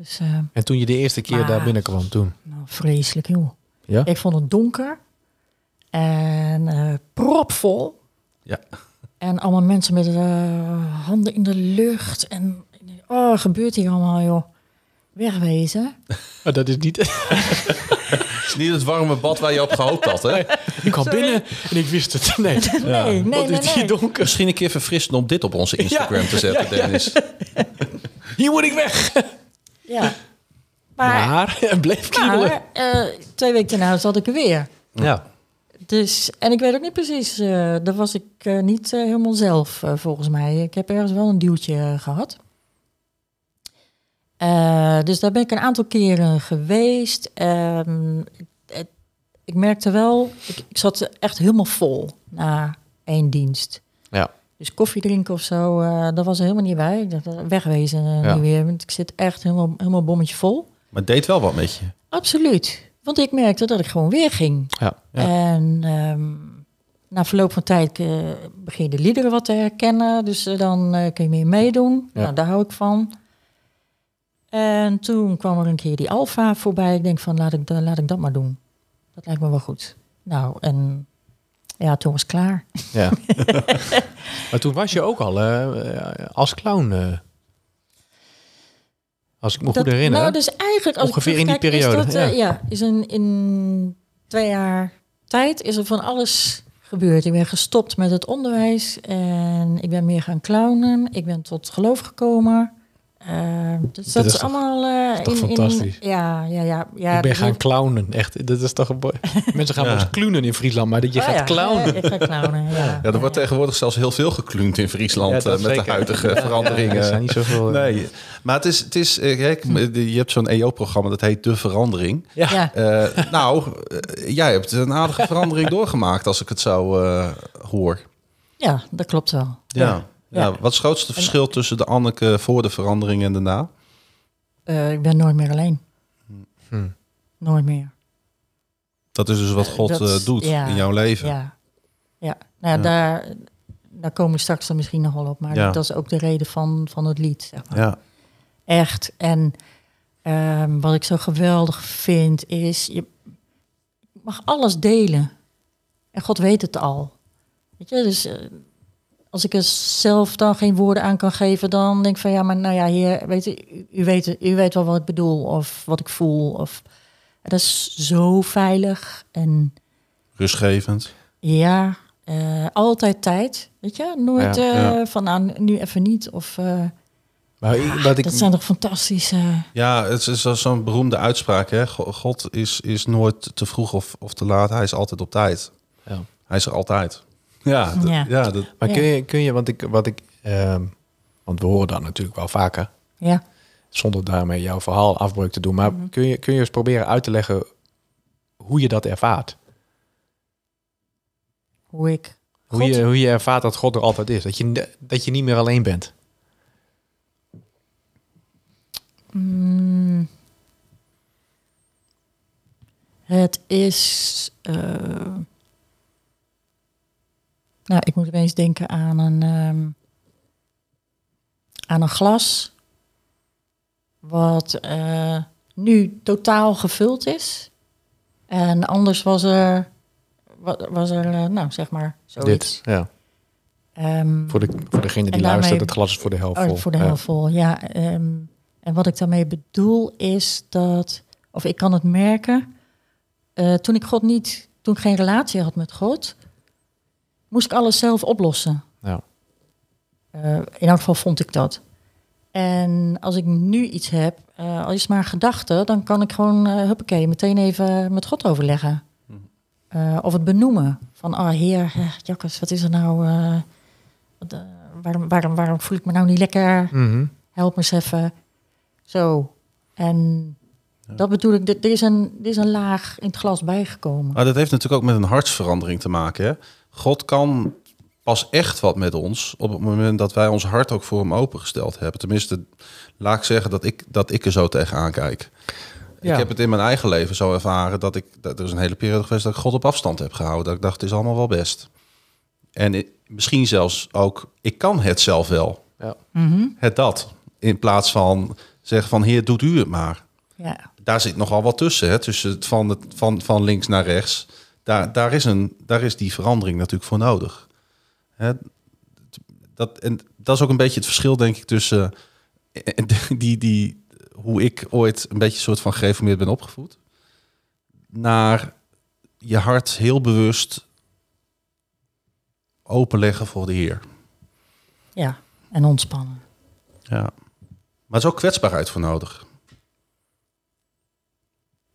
Dus eh, En toen je de eerste keer Maar- daar binnenkwam, toen. nou, vreselijk joh. Ja? Ik vond het donker en eh, propvol. Ja. En allemaal mensen met eh, handen in de lucht. En oh, gebeurt hier allemaal, joh. Wegwezen. Maar dat is niet... Het is niet het warme bad waar je op gehoopt had. Hè? ik kwam binnen en ik wist het. Nee. Nee, nee, Wat nee, is hier nee. donker? Misschien een keer verfrissend om dit op onze Instagram te zetten, Ja, ja, ja. Dennis. Hier moet ik weg. Ja. Maar, Maar het bleef kriebelen. maar eh, twee weken daarna zat ik er weer. Ja. Dus, en ik weet ook niet precies, eh daar was ik eh, niet helemaal zelf volgens mij. Ik heb ergens wel een duwtje eh, gehad. Eh, dus daar ben ik een aantal keren geweest. Ehm, het- ik merkte wel, ik, ik zat echt helemaal vol na één dienst. Ja. Dus koffie drinken of zo, eh dat was er helemaal niet bij. Ik dacht, eh, wegwezen eh, Ja. niet weer, want ik zit echt helemaal, helemaal bommetje vol. Maar het deed wel wat met je. Absoluut. Want ik merkte dat ik gewoon weer ging. Ja. Ja. En ehm, na verloop van tijd eh, begin je de liederen wat te herkennen. Dus dan kun je meer meedoen. Ja. Nou, daar hou ik van. En toen kwam er een keer die Alfa voorbij. Ik denk van, laat ik, laat ik dat maar doen. Dat lijkt me wel goed. Nou, en ja, toen was het klaar. ja. maar toen was je ook al eh, als clown. eh, als ik me Dat- goed herinner. Nou, dus eigenlijk, als Ongeveer ik in die periode, Is dat, eh, ja. ja. is een, in twee jaar tijd is er van alles gebeurd. Ik ben gestopt met het onderwijs en ik ben meer gaan clownen. Ik ben tot geloof gekomen. Eh, dus dat is is toch- allemaal eh, toch fantastisch? ja, ja, ja, ja. ik ben gaan clownen. Echt, dat is toch. Mensen gaan Ja. wel eens klunen in Friesland, maar dat je Oh gaat ja, clownen. ja, ik ga clownen, ja. Ja, er wordt tegenwoordig zelfs heel veel gekluund in Friesland eh, met zeker. de huidige Ja, veranderingen. er zijn niet zoveel. eh, Nee, maar het is, het is eh, kijk, je hebt zo'n EO-programma dat heet De Verandering. Ja. Eh, nou, eh, jij hebt een aardige verandering doorgemaakt als ik het zo eh, hoor. ja, dat klopt wel. Ja. Ja. Ja. Wat is het grootste verschil tussen de Anneke voor de verandering en daarna? Eh, ik ben nooit meer alleen. Hm. Nooit meer. Dat is dus wat God Dat- eh, doet ja, in jouw leven. Ja, ja. Nou, Ja. Daar, daar komen we straks dan misschien nog wel op. Maar Ja. dat is ook de reden van, van het lied. Zeg maar. Ja. Echt. En ehm, wat ik zo geweldig vind is, je mag alles delen. En God weet het al. Weet je, dus eh, als ik er zelf dan geen woorden aan kan geven, dan denk ik van ja, maar nou ja, heer, weet u, u, weet, u weet wel wat ik bedoel of wat ik voel. Of, dat is zo veilig en Rustgevend. ja, eh, altijd tijd. Weet je, nooit Ja, eh, van nou, nu even niet. Of, eh, Maar ik- wat ik, dat zijn toch fantastische. Ja, het is zo- zo'n beroemde uitspraak. Hè? Go- God is, is nooit te vroeg of, of te laat. Hij is altijd op tijd. Ja. Hij is er altijd. Ja, Ja. ja. dat, Maar Ja. kun je, kun je want ik, wat ik, ehm, want we horen dat natuurlijk wel vaker, Ja. zonder daarmee jouw verhaal afbreuk te doen. Maar Mhm. kun, je, kun je eens proberen uit te leggen hoe je dat ervaart? Hoe ik. Hoe je, hoe je ervaart dat God er altijd is. Dat je, dat je niet meer alleen bent. Mm. het is. eh, nou, ik moet opeens denken aan een. ehm, aan een glas. Wat eh, nu totaal gevuld is. En anders was er. wa- Was er, eh, nou zeg maar, zoiets. Dit, ja. Ehm, Voor, de, voor degene die daarmee- luistert, het glas is voor de helft Oh, vol. voor de Ja. helft vol, ja. ehm, en wat ik daarmee bedoel is dat, of ik kan het merken, eh, toen ik God niet, toen ik geen relatie had met God, moest ik alles zelf oplossen. Ja. Eh, in elk geval vond ik dat. En als ik nu iets heb, eh al is maar een gedachte, dan kan ik gewoon, huppakee, meteen even met God overleggen. Eh, of het benoemen. Van, oh heer, eh, Jakkes, wat is er nou? wat, waarom, waarom, waarom voel ik me nou niet lekker? Mhm. Help me eens even. Zo. En dat bedoel ik, er er is, een, er is een laag in het glas bijgekomen. Maar dat heeft natuurlijk ook met een hartsverandering te maken. Hè? God kan pas echt wat met ons op het moment dat wij ons hart ook voor hem opengesteld hebben. Tenminste, laat ik zeggen dat ik, dat ik er zo tegenaan kijk. Ja. Ik heb het in mijn eigen leven zo ervaren dat ik, dat er is een hele periode geweest dat ik God op afstand heb gehouden. Dat ik dacht, het is allemaal wel best. En misschien zelfs ook, ik kan het zelf wel. Ja. Mhm. Het dat. In plaats van zeggen van, heer, doet u het maar. Ja. Daar zit nogal wat tussen, hè? tussen het van, het, van, van links naar rechts. Daar, daar, is een, daar is die verandering natuurlijk voor nodig. Hè? Dat, en dat is ook een beetje het verschil, denk ik, tussen eh, die, die, hoe ik ooit een beetje een soort van gereformeerd ben opgevoed, naar je hart heel bewust openleggen voor de Heer. ja, en ontspannen. Ja. Maar er is ook kwetsbaarheid voor nodig.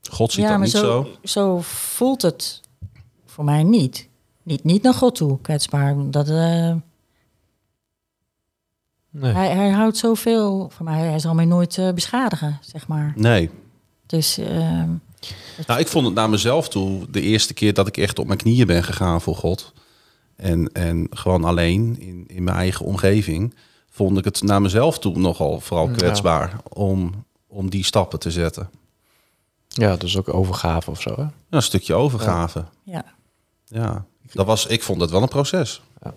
God ziet ja, dat maar niet zo. zo voelt het voor mij niet. Niet, niet naar God toe, kwetsbaar. Dat, eh, Nee. hij, hij houdt zoveel van mij. Hij zal mij nooit eh, beschadigen, zeg maar. Nee. Dus ehm, Nou, ik vond het naar mezelf toe de eerste keer dat ik echt op mijn knieën ben gegaan voor God. En, en gewoon alleen in, in mijn eigen omgeving. Vond ik het naar mezelf toe nogal vooral Ja. kwetsbaar om, om die stappen te zetten. Ja, dus ook overgave of zo. Hè? Ja, een stukje overgave. ja. Ja. Dat was, ik vond het wel een proces. Ja.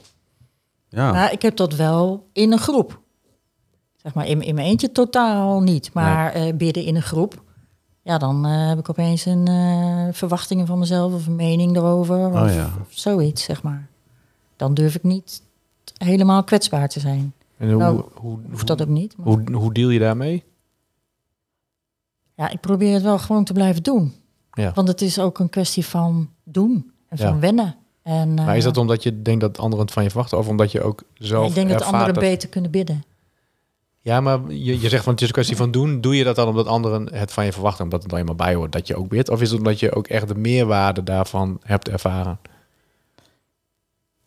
Ja. Maar ik heb dat wel in een groep. Zeg maar, in, in mijn eentje totaal niet. Maar eh bidden in een groep. Ja, dan eh, heb ik opeens een eh, verwachtingen van mezelf of een mening erover. Of, Oh ja. of zoiets, zeg maar. Dan durf ik niet helemaal kwetsbaar te zijn. En hoe, Nou, hoe, Hoeft dat ook niet. Maar, hoe, hoe deal je daarmee? ja, ik probeer het wel gewoon te blijven doen. Ja. Want het is ook een kwestie van doen en van wennen. En, Maar is eh, dat omdat je denkt dat anderen het van je verwachten? Of omdat je ook zelf ik denk dat anderen dat- beter kunnen bidden. Ja, maar je, je zegt van het is een kwestie van doen. Doe je dat dan omdat anderen het van je verwachten? Omdat het dan helemaal bij hoort dat je ook bidt? Of is het omdat je ook echt de meerwaarde daarvan hebt ervaren?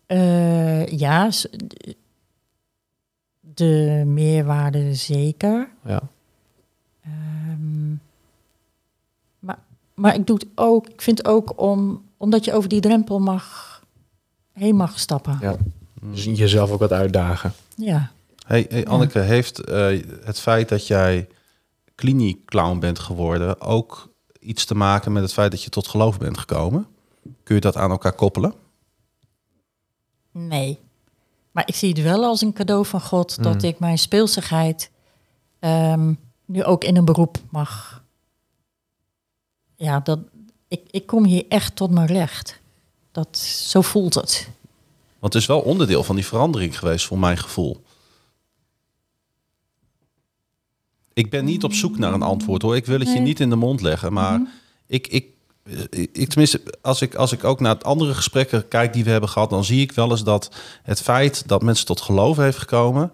Eh, ja, de meerwaarde zeker. Ja. Ehm, maar, maar ik doe het ook, ik vind ook om, omdat je over die drempel mag, heen mag stappen. Ja. ja. Dus jezelf ook wat uitdagen. Hey, hey, Anneke, heeft eh, het feit dat jij kliniekclown bent geworden ook iets te maken met het feit dat je tot geloof bent gekomen? Kun je dat aan elkaar koppelen? Nee. Maar ik zie het wel als een cadeau van God dat ik mijn speelsigheid ehm, nu ook in een beroep mag. Ja, dat, ik, ik kom hier echt tot mijn recht. Dat, zo voelt het. Want het is wel onderdeel van die verandering geweest, voor mijn gevoel. Ik ben niet op zoek naar een antwoord hoor. Ik wil het je niet in de mond leggen. Maar ik, ik, ik, ik, tenminste, als ik, als ik ook naar het andere gesprekken kijk die we hebben gehad, dan zie ik wel eens dat het feit dat mensen tot geloof heeft gekomen,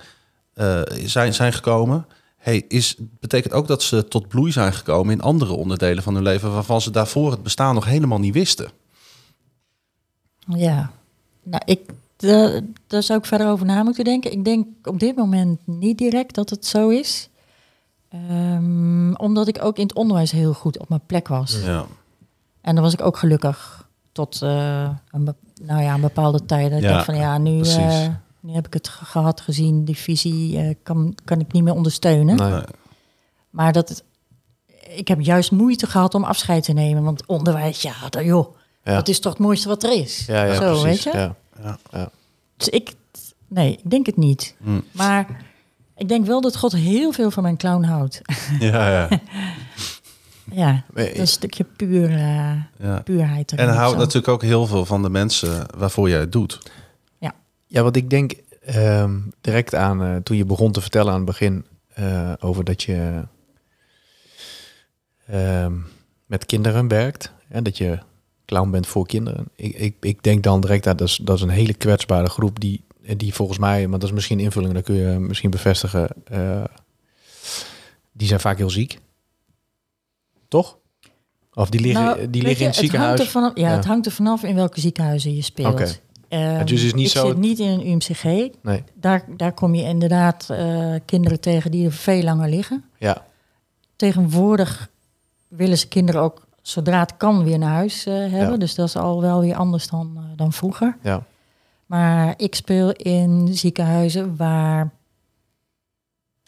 eh, zijn, zijn gekomen, hey, is, betekent ook dat ze tot bloei zijn gekomen in andere onderdelen van hun leven waarvan ze daarvoor het bestaan nog helemaal niet wisten. Ja, nou, ik, da- daar zou ik verder over na moeten denken. Ik denk op dit moment niet direct dat het zo is. Ehm, omdat ik ook in het onderwijs heel goed op mijn plek was. Ja. En dan was ik ook gelukkig tot eh, een, nou ja, een bepaalde tijd. Dat Ja, ik dacht van ja, nu, precies. Nu heb ik het ge- gehad, gezien. Die visie eh, kan, kan ik niet meer ondersteunen. Nee. Maar dat het, ik heb juist moeite gehad om afscheid te nemen. Want onderwijs, ja, dat, joh, Ja. dat is toch het mooiste wat er is. Ja, ja, Zo, precies. weet je? Ja. Ja. Ja. Dus ik, nee, ik denk het niet. Hm. Maar ik denk wel dat God heel veel van mijn clown houdt. Ja, ja. ja, een stukje puur, eh, ja. puurheid. erin En houdt natuurlijk ook heel veel van de mensen waarvoor jij het doet. Ja, wat ik denk ehm, direct aan eh, toen je begon te vertellen aan het begin eh, over dat je ehm, met kinderen werkt Hè, dat je clown bent voor kinderen. Ik, ik, ik denk dan direct dat dat is, dat is een hele kwetsbare groep die, die volgens mij, maar dat is misschien invulling, dat kun je misschien bevestigen. eh, die zijn vaak heel ziek. Toch? Of die liggen, Nou, die liggen je, in het hangt ziekenhuis. er vanaf, ja, Ja. het hangt er vanaf in welke ziekenhuizen je speelt. Oké. Dus het is niet ik zo- zit niet in een UMCG. Nee, Daar, daar kom je inderdaad eh, kinderen tegen die er veel langer liggen. ja. Tegenwoordig willen ze kinderen ook zodra het kan weer naar huis eh, hebben. Ja. Dus dat is al wel weer anders dan, eh, dan vroeger. ja. Maar ik speel in ziekenhuizen waar.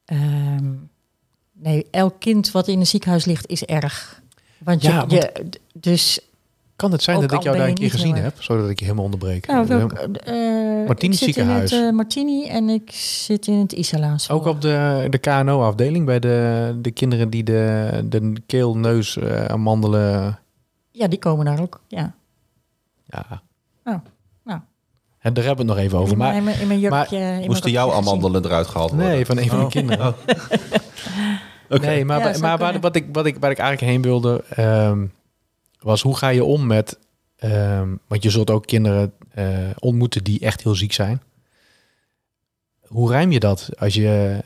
ehm, nee, elk kind wat in een ziekenhuis ligt is erg. Want je, Ja, want- je dus. Kan het zijn Ook dat ik jou daar een keer gezien heb, zodat ik je helemaal onderbreek? Nou, welk, eh, Martini ik zit ziekenhuis. in het eh, Martini en ik zit in het Isalaans. Ook op de, de KNO-afdeling bij de, de kinderen die de, de keel, neus, eh, amandelen. Ja, die komen daar ook. Ja. Ja. Oh, nou. En daar hebben we het nog even over. in, Maar mijn, in mijn maar in Moesten jouw amandelen eruit gehaald worden? nee, van een van de kinderen. Oké. Nee, maar, Ja, maar, wat ik, wat ik, waar ik eigenlijk heen wilde, ehm, was hoe ga je om met... ehm, want je zult ook kinderen eh, ontmoeten die echt heel ziek zijn. Hoe rijm je dat als je...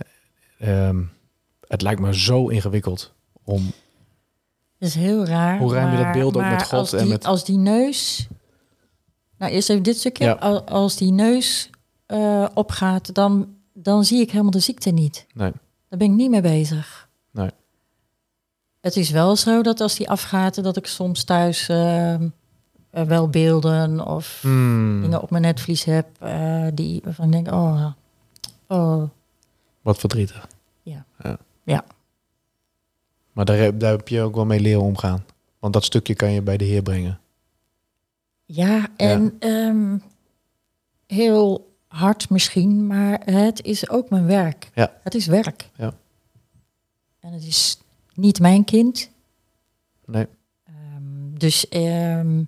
ehm, het lijkt me zo ingewikkeld om... Dat is heel raar. Hoe ruim je dat beeld ook met God en met- Als die neus... Nou, eerst even dit stukje. Ja. Als die neus eh, opgaat, dan, dan zie ik helemaal de ziekte niet. Nee. Daar ben ik niet mee bezig. Het is wel zo dat als die afgaat, dat ik soms thuis eh, wel beelden of Hmm, dingen op mijn netvlies heb eh, die ik denk, oh, oh, wat verdrietig. Ja. ja. Ja. Maar daar, heb- daar heb je ook wel mee leren omgaan. Want dat stukje kan je bij de Heer brengen. Ja, en ehm, heel hard misschien, maar het is ook mijn werk. Ja. Het is werk. Ja. En het is niet mijn kind. Nee. Ehm, dus ehm,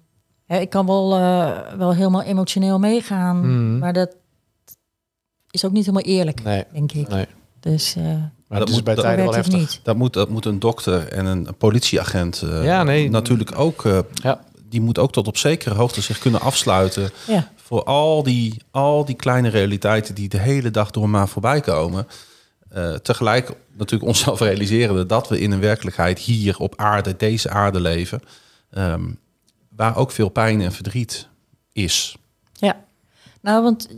hè, ik kan wel, eh, wel helemaal emotioneel meegaan, Mhm. maar dat is ook niet helemaal eerlijk, Nee. denk ik. nee. Dus eh Maar dat dat is moet- bij tijden wel heftig. niet. Dat moet, dat moet een dokter en een politieagent eh, Ja, nee. natuurlijk ook... eh, Ja. Die moet ook tot op zekere hoogte zich kunnen afsluiten... Ja, voor al die, al die kleine realiteiten die de hele dag door maar voorbij komen. Eh, tegelijk natuurlijk onszelf realiseren dat we in een werkelijkheid hier op aarde, deze aarde leven, ehm, waar ook veel pijn en verdriet is. Ja, nou, want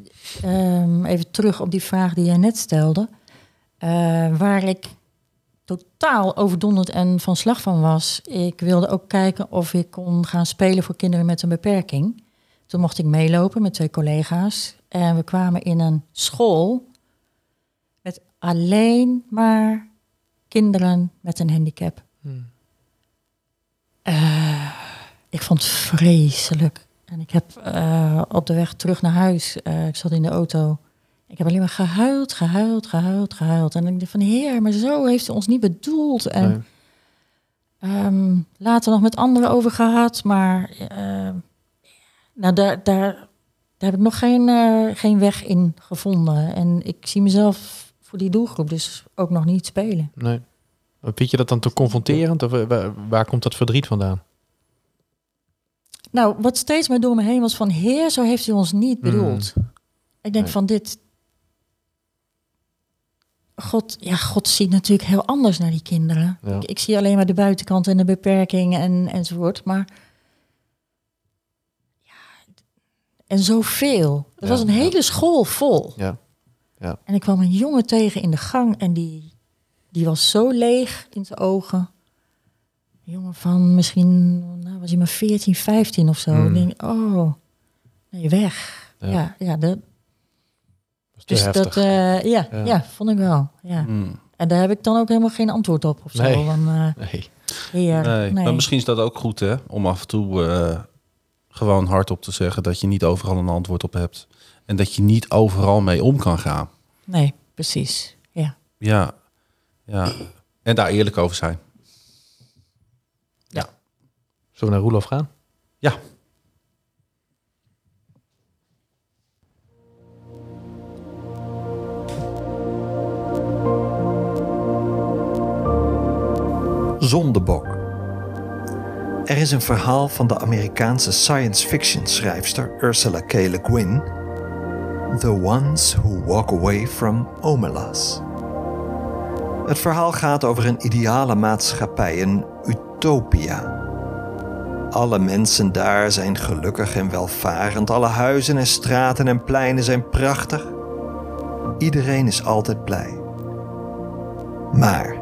ehm, even terug op die vraag die jij net stelde. Eh, waar ik totaal overdonderd en van slag van was. Ik wilde ook kijken of ik kon gaan spelen voor kinderen met een beperking. Toen mocht ik meelopen met twee collega's. En we kwamen in een school alleen maar kinderen met een handicap. Eh, ik vond het vreselijk. En ik heb eh, op de weg terug naar huis, eh, ik zat in de auto. Ik heb alleen maar gehuild, gehuild, gehuild, gehuild. En ik dacht van, heer, maar zo heeft u ons niet bedoeld. En Nee. ehm, later nog met anderen over gehad. Maar nou, daar, daar, daar heb ik nog geen, geen weg in gevonden. En ik zie mezelf voor die doelgroep dus ook nog niet spelen. Nee. Vind je dat dan te confronterend? Of eh, waar, waar komt dat verdriet vandaan? Nou, wat steeds maar door me heen was van... Heer, zo heeft u ons niet Hmm. bedoeld. Ik denk Nee. van dit... God, ja, God ziet natuurlijk heel anders naar die kinderen. Ja. Ik, ik zie alleen maar de buitenkant en de beperkingen en, enzovoort. Maar... Ja, en zoveel. Het Ja, was een hele school vol. Ja. Ja. En ik kwam een jongen tegen in de gang en die, die was zo leeg in zijn ogen. Een jongen van misschien, nou, was hij maar 14, 15 of zo. Ik denk, oh, nee, weg. Ja. Ja, ja, dat, dus heftig. dat, eh, ja, Ja. ja. vond ik wel. Ja. Hmm. En daar heb ik dan ook helemaal geen antwoord op of zo. Nee. Want, eh, nee. heer, Nee, nee. Maar misschien is dat ook goed hè, om af en toe eh, gewoon hardop te zeggen dat je niet overal een antwoord op hebt. En dat je niet overal mee om kan gaan. nee, precies. Ja. Ja, ja. En daar eerlijk over zijn. Zullen we naar Roelof gaan? Ja. Zondebok. Er is een verhaal van de Amerikaanse science fiction schrijfster Ursula K. Le Guin. The Ones Who Walk Away from Omelas. Het verhaal gaat over een ideale maatschappij, een utopia. Alle mensen daar zijn gelukkig en welvarend. Alle huizen en straten en pleinen zijn prachtig. Iedereen is altijd blij. Maar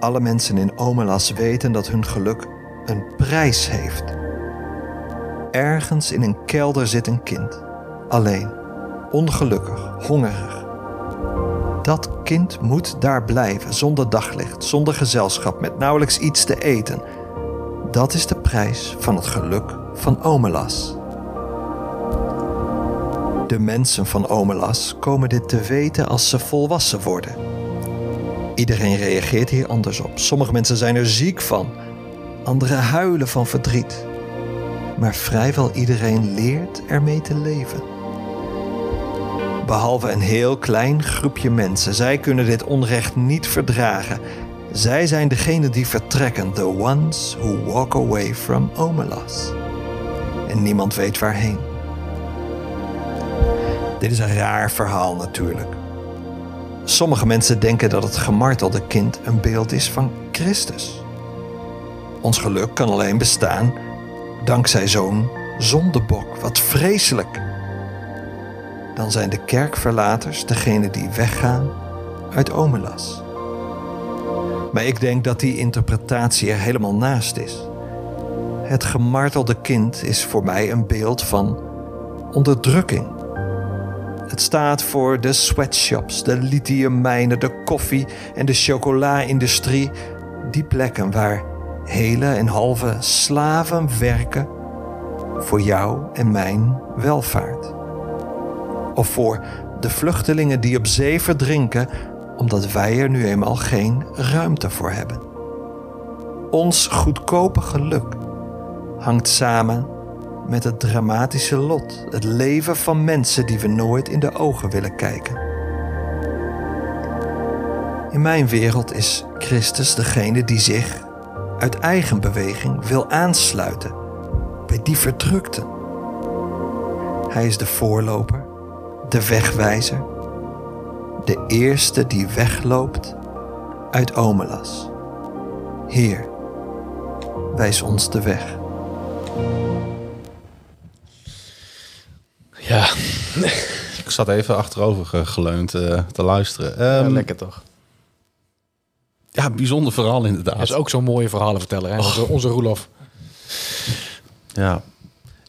alle mensen in Omelas weten dat hun geluk een prijs heeft. Ergens in een kelder zit een kind, alleen, ongelukkig, hongerig. Dat kind moet daar blijven, zonder daglicht, zonder gezelschap, met nauwelijks iets te eten. Dat is de prijs van het geluk van Omelas. De mensen van Omelas komen dit te weten als ze volwassen worden. Iedereen reageert hier anders op. Sommige mensen zijn er ziek van, anderen huilen van verdriet. Maar vrijwel iedereen leert ermee te leven. Behalve een heel klein groepje mensen. Zij kunnen dit onrecht niet verdragen. Zij zijn degene die vertrekken, the ones who walk away from Omelas. En niemand weet waarheen. Dit is een raar verhaal natuurlijk. Sommige mensen denken dat het gemartelde kind een beeld is van Christus. Ons geluk kan alleen bestaan dankzij zo'n zondebok. Wat vreselijk. Dan zijn de kerkverlaters degene die weggaan uit Omelas. Maar ik denk dat die interpretatie er helemaal naast is. Het gemartelde kind is voor mij een beeld van onderdrukking. Het staat voor de sweatshops, de lithiummijnen, de koffie- en de chocola-industrie. Die plekken waar hele en halve slaven werken voor jou en mijn welvaart. Of voor de vluchtelingen die op zee verdrinken omdat wij er nu eenmaal geen ruimte voor hebben. Ons goedkope geluk hangt samen met het dramatische lot, het leven van mensen die we nooit in de ogen willen kijken. In mijn wereld is Christus degene die zich uit eigen beweging wil aansluiten bij die verdrukten. Hij is de voorloper, de wegwijzer, de eerste die wegloopt uit Omelas. Heer, wijs ons de weg. Ja, Ik zat even achterover ge- geleund eh, te luisteren. ja, Ehm, lekker toch. Ja, bijzonder verhaal inderdaad. Hij is ook zo'n mooie verhalen vertellen. Hè? Onze, onze Roelof. Ja.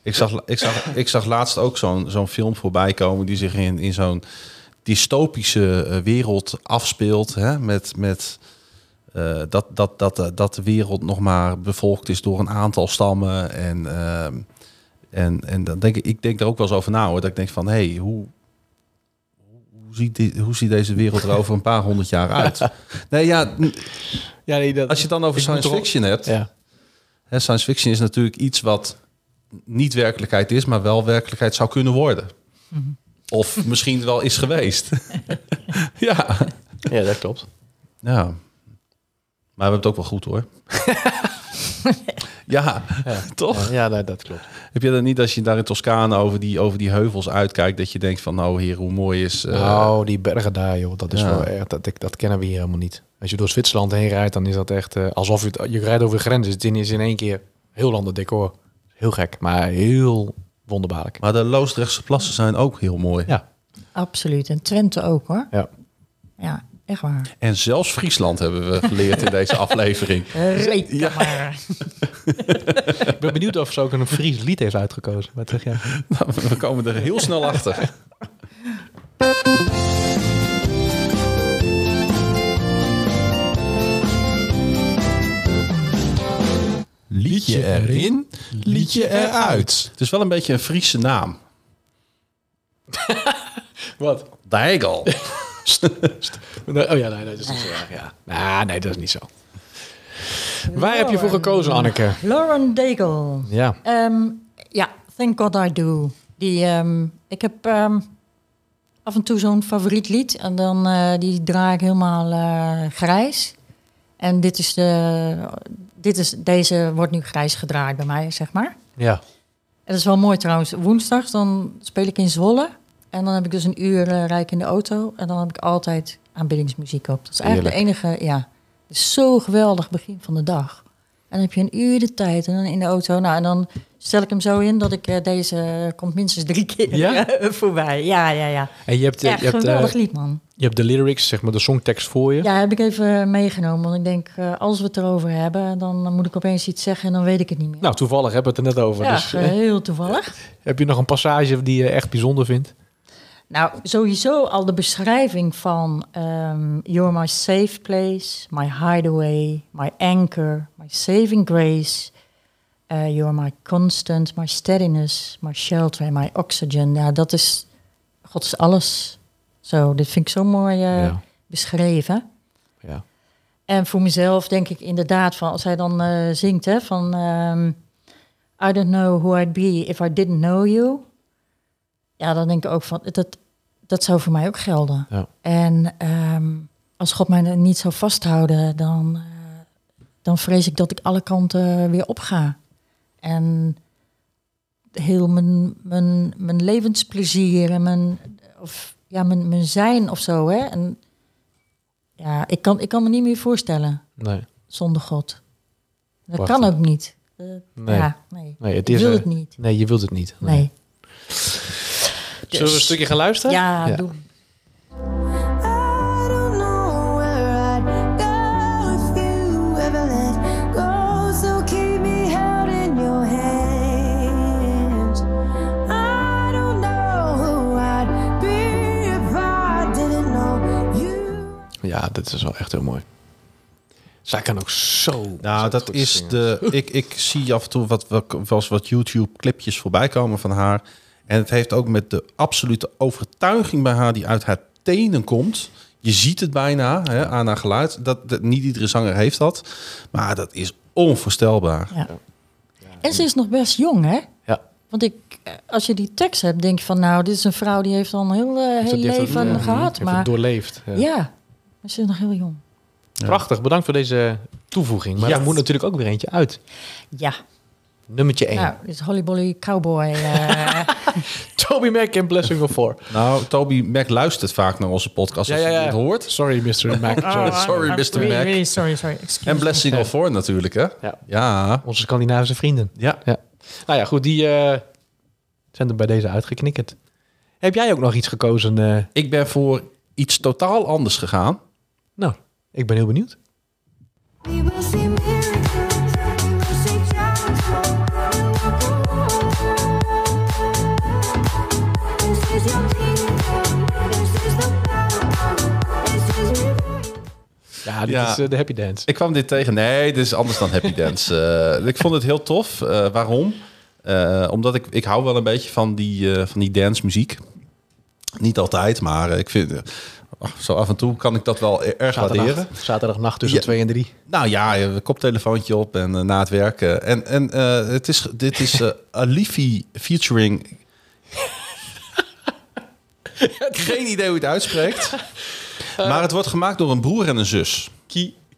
Ik zag, ik zag, ik zag laatst ook zo'n zo'n film voorbij komen die zich in, in zo'n dystopische eh, wereld afspeelt. Hè? Met, met eh, dat, dat, dat, eh, dat de wereld nog maar bevolkt is door een aantal stammen. En, ehm, en, en dan denk ik, ik denk er ook wel eens over na hoor. Dat ik denk van hé, hey, hoe, ziet die, hoe ziet deze wereld er over een paar honderd jaar uit? Nee, ja, Ja, nee, dat, als je het dan over science fiction hebt. Ja. Hè, science fiction is natuurlijk iets wat niet werkelijkheid is, maar wel werkelijkheid zou kunnen worden. Of misschien wel is geweest. ja. ja, dat klopt. ja. Maar we hebben het ook wel goed hoor. ja, Ja. toch? Ja, ja dat, klopt. Heb je dat niet als je daar in Toscane over die, over die heuvels uitkijkt, dat je denkt van nou heer, hoe mooi is... eh, nou, die bergen daar, joh, dat is Ja. wel echt, dat, dat kennen we hier helemaal niet. Als je door Zwitserland heen rijdt, dan is dat echt eh, alsof je, het- je rijdt over de grens. Het is in één keer heel ander decor. Heel gek, maar heel wonderbaarlijk. Maar de Loosdrechtse plassen zijn ook heel mooi. Ja, Absoluut. En Twente ook hoor. ja. Ja, echt waar. En zelfs Friesland hebben we geleerd in deze aflevering. Reken maar. Ik ben benieuwd of ze ook een Fries lied heeft uitgekozen. Wat zeg jij? Nou, we komen er heel snel achter. Liedje erin, liedje eruit. Het is wel een beetje een Friese naam. Wat? Dijgel. Oh ja, nee, dat is niet zo erg, ja. Nou, nee, dat is niet zo. Waar heb je voor gekozen, Anneke? Lauren Daigle. Ja. Ehm, ja, Thank God I Do. Die, ehm, ik heb ehm, af en toe zo'n favoriet lied. En dan eh, die draai ik helemaal eh, grijs. En dit is de, dit is, deze wordt nu grijs gedraaid bij mij, zeg maar. Ja. En dat is wel mooi trouwens. Woensdags dan speel ik in Zwolle. En dan heb ik dus een uur eh, rijk in de auto. En dan heb ik altijd aanbiddingsmuziek op. Dat is eigenlijk de enige, ja. Het is zo geweldig begin van de dag. En dan heb je een uur de tijd en dan in de auto. Nou, en dan stel ik hem zo in dat ik eh, deze komt minstens drie keer Ja? voorbij. Ja, ja, ja. En je hebt, eh, je, hebt, eh, geweldig lied, man. je hebt de lyrics, zeg maar de songtekst voor je. Ja, heb ik even meegenomen. Want ik denk, eh, als we het erover hebben, dan moet ik opeens iets zeggen en dan weet ik het niet meer. Nou, toevallig hebben we het er net over. ja, Dus, eh, heel toevallig. heb je nog een passage die je echt bijzonder vindt? Nou, sowieso al de beschrijving van ehm, You're my safe place, my hideaway, my anchor, my saving grace. Uh, you're my constant, my steadiness, my shelter and my oxygen. Ja, dat is, God is alles. Zo, dit vind ik zo mooi eh, Ja. beschreven. Ja. En voor mezelf denk ik inderdaad van, als hij dan eh, zingt, hè, van ehm, I don't know who I'd be if I didn't know you. Ja, dan denk ik ook van, dat, dat zou voor mij ook gelden. Ja. En ehm, als God mij niet zou vasthouden, dan, eh, dan vrees ik dat ik alle kanten weer opga. En heel mijn, mijn, mijn levensplezier en mijn, of, ja, mijn, mijn zijn of zo. Hè? En, ja, ik kan, ik kan me niet meer voorstellen Nee. zonder God. Dat Wacht kan ook niet. Eh, Nee. Ja, nee. Nee, het ik is, wil het niet. Nee, je wilt het niet. Nee. Zullen we een Dus- stukje gaan luisteren? Ja, doe. I don't know where I'd go if you ever let go. So keep me held in your hands. I don't know who I'd be if I didn't know you. Ja, dit is wel echt heel mooi. Zij kan ook zo. Nou, dat is zingen. de. Ik, ik zie af en toe wat, wat, wat YouTube-clipjes voorbij komen van haar. En het heeft ook met de absolute overtuiging bij haar die uit haar tenen komt. Je ziet het bijna hè, aan haar geluid. Dat, dat, niet iedere zanger heeft dat. Maar dat is onvoorstelbaar. Ja. En ze is nog best jong, hè? Ja. Want ik, eh, als je die tekst hebt, denk je van... nou, dit is een vrouw die heeft al een heel, eh, heel het- leven ja, gehad. heeft het Maar doorleefd. Ja. ja, maar ze is nog heel jong. Prachtig, bedankt voor deze toevoeging. Maar Ja. er moet natuurlijk ook weer eentje uit. Ja, Nummertje 1. nou, dit is Holly Bolly Cowboy. eh, Toby Mac en Blessing of Four. Nou, Toby Mac luistert vaak naar onze podcast. Als je het hoort. Sorry, Mr. Mac. Sorry. Sorry, I'm Mr. Mac. really sorry, sorry. Excuse En me. Blessing of Four natuurlijk, hè? Ja. Ja. Onze Scandinavische vrienden. ja. Ja. Nou ja, goed, die eh, zijn er bij deze uitgeknikkerd. Heb jij ook nog iets gekozen? eh? Ik ben voor iets totaal anders gegaan. Nou, ik ben heel benieuwd. We will see Ja, dit Ja. is eh, de Happy Dance. Ik kwam dit tegen. Nee, dit is anders dan Happy Dance. Eh, ik vond het heel tof. Eh, waarom? Omdat ik, ik hou wel een beetje van die, van die dance muziek. Niet altijd, maar ik vind... eh, zo af en toe kan ik dat wel e- erg waarderen. Zaterdag, zaterdagnacht tussen Ja. 2 en 3. Nou ja, een koptelefoontje op en na het werken. En, en het is, dit is eh Alifi featuring... Geen idee hoe je het uitspreekt. Maar het wordt gemaakt door een broer en een zus.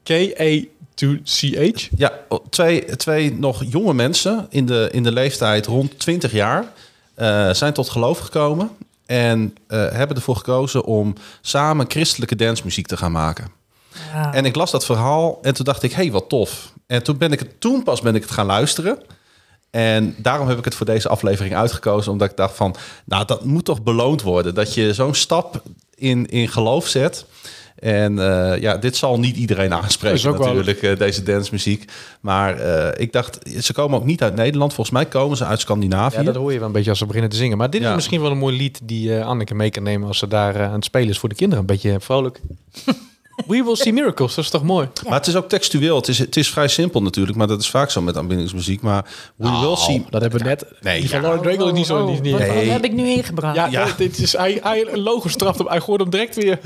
K-A-2-C-H. Ja, twee, twee nog jonge mensen in de, in de leeftijd rond 20 jaar eh, zijn tot geloof gekomen. En eh, hebben ervoor gekozen om samen christelijke dancemuziek te gaan maken. Ja. En ik las dat verhaal en toen dacht ik, hé, hey, wat tof. En toen, ben ik het, toen pas ben ik het gaan luisteren. En daarom heb ik het voor deze aflevering uitgekozen. Omdat ik dacht van, nou, dat moet toch beloond worden. Dat je zo'n stap in, in geloof zet. En eh, ja, dit zal niet iedereen aanspreken ook wel- natuurlijk, eh, deze dancemuziek. Maar eh, ik dacht, ze komen ook niet uit Nederland. Volgens mij komen ze uit Scandinavië. Ja, dat hoor je wel een beetje als ze beginnen te zingen. Maar dit is misschien wel een mooi lied die eh, Anneke mee kan nemen als ze daar aan het spelen is voor de kinderen. Een beetje vrolijk. We will see miracles, dat is toch mooi? Maar het is ook textueel. Het is, het is vrij simpel natuurlijk, maar dat is vaak zo met aanbiddingsmuziek. Maar we will see... Dat hebben we net. Nee, die van. Lauren Drake is niet zo. Oh, niet, Nee. heb ik nu ingebracht? Ja, Ja. dat- dit is, hij, hij straft hem. Hij gooit hem direct weer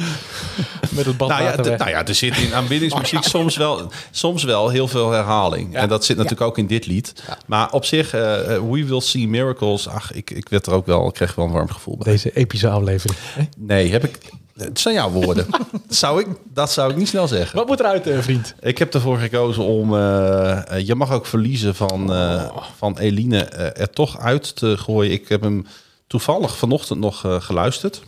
met het Nou ja, nou ja, er zit in aanbiddingsmuziek soms, wel, soms wel heel veel herhaling. Ja. En dat zit natuurlijk ook in dit lied. Maar op zich, eh, eh, We Will See Miracles, ach, ik, ik werd er ook wel, ik kreeg wel een warm gevoel bij. Deze epische aflevering. Nee, heb ik, Het zijn jouw woorden. dat, zou ik, dat zou ik niet snel zeggen. Wat moet eruit, eh, vriend? Ik heb ervoor gekozen om... eh, eh, je mag ook verliezen van, eh, van Eline eh, er toch uit te gooien. Ik heb hem toevallig vanochtend nog eh, geluisterd.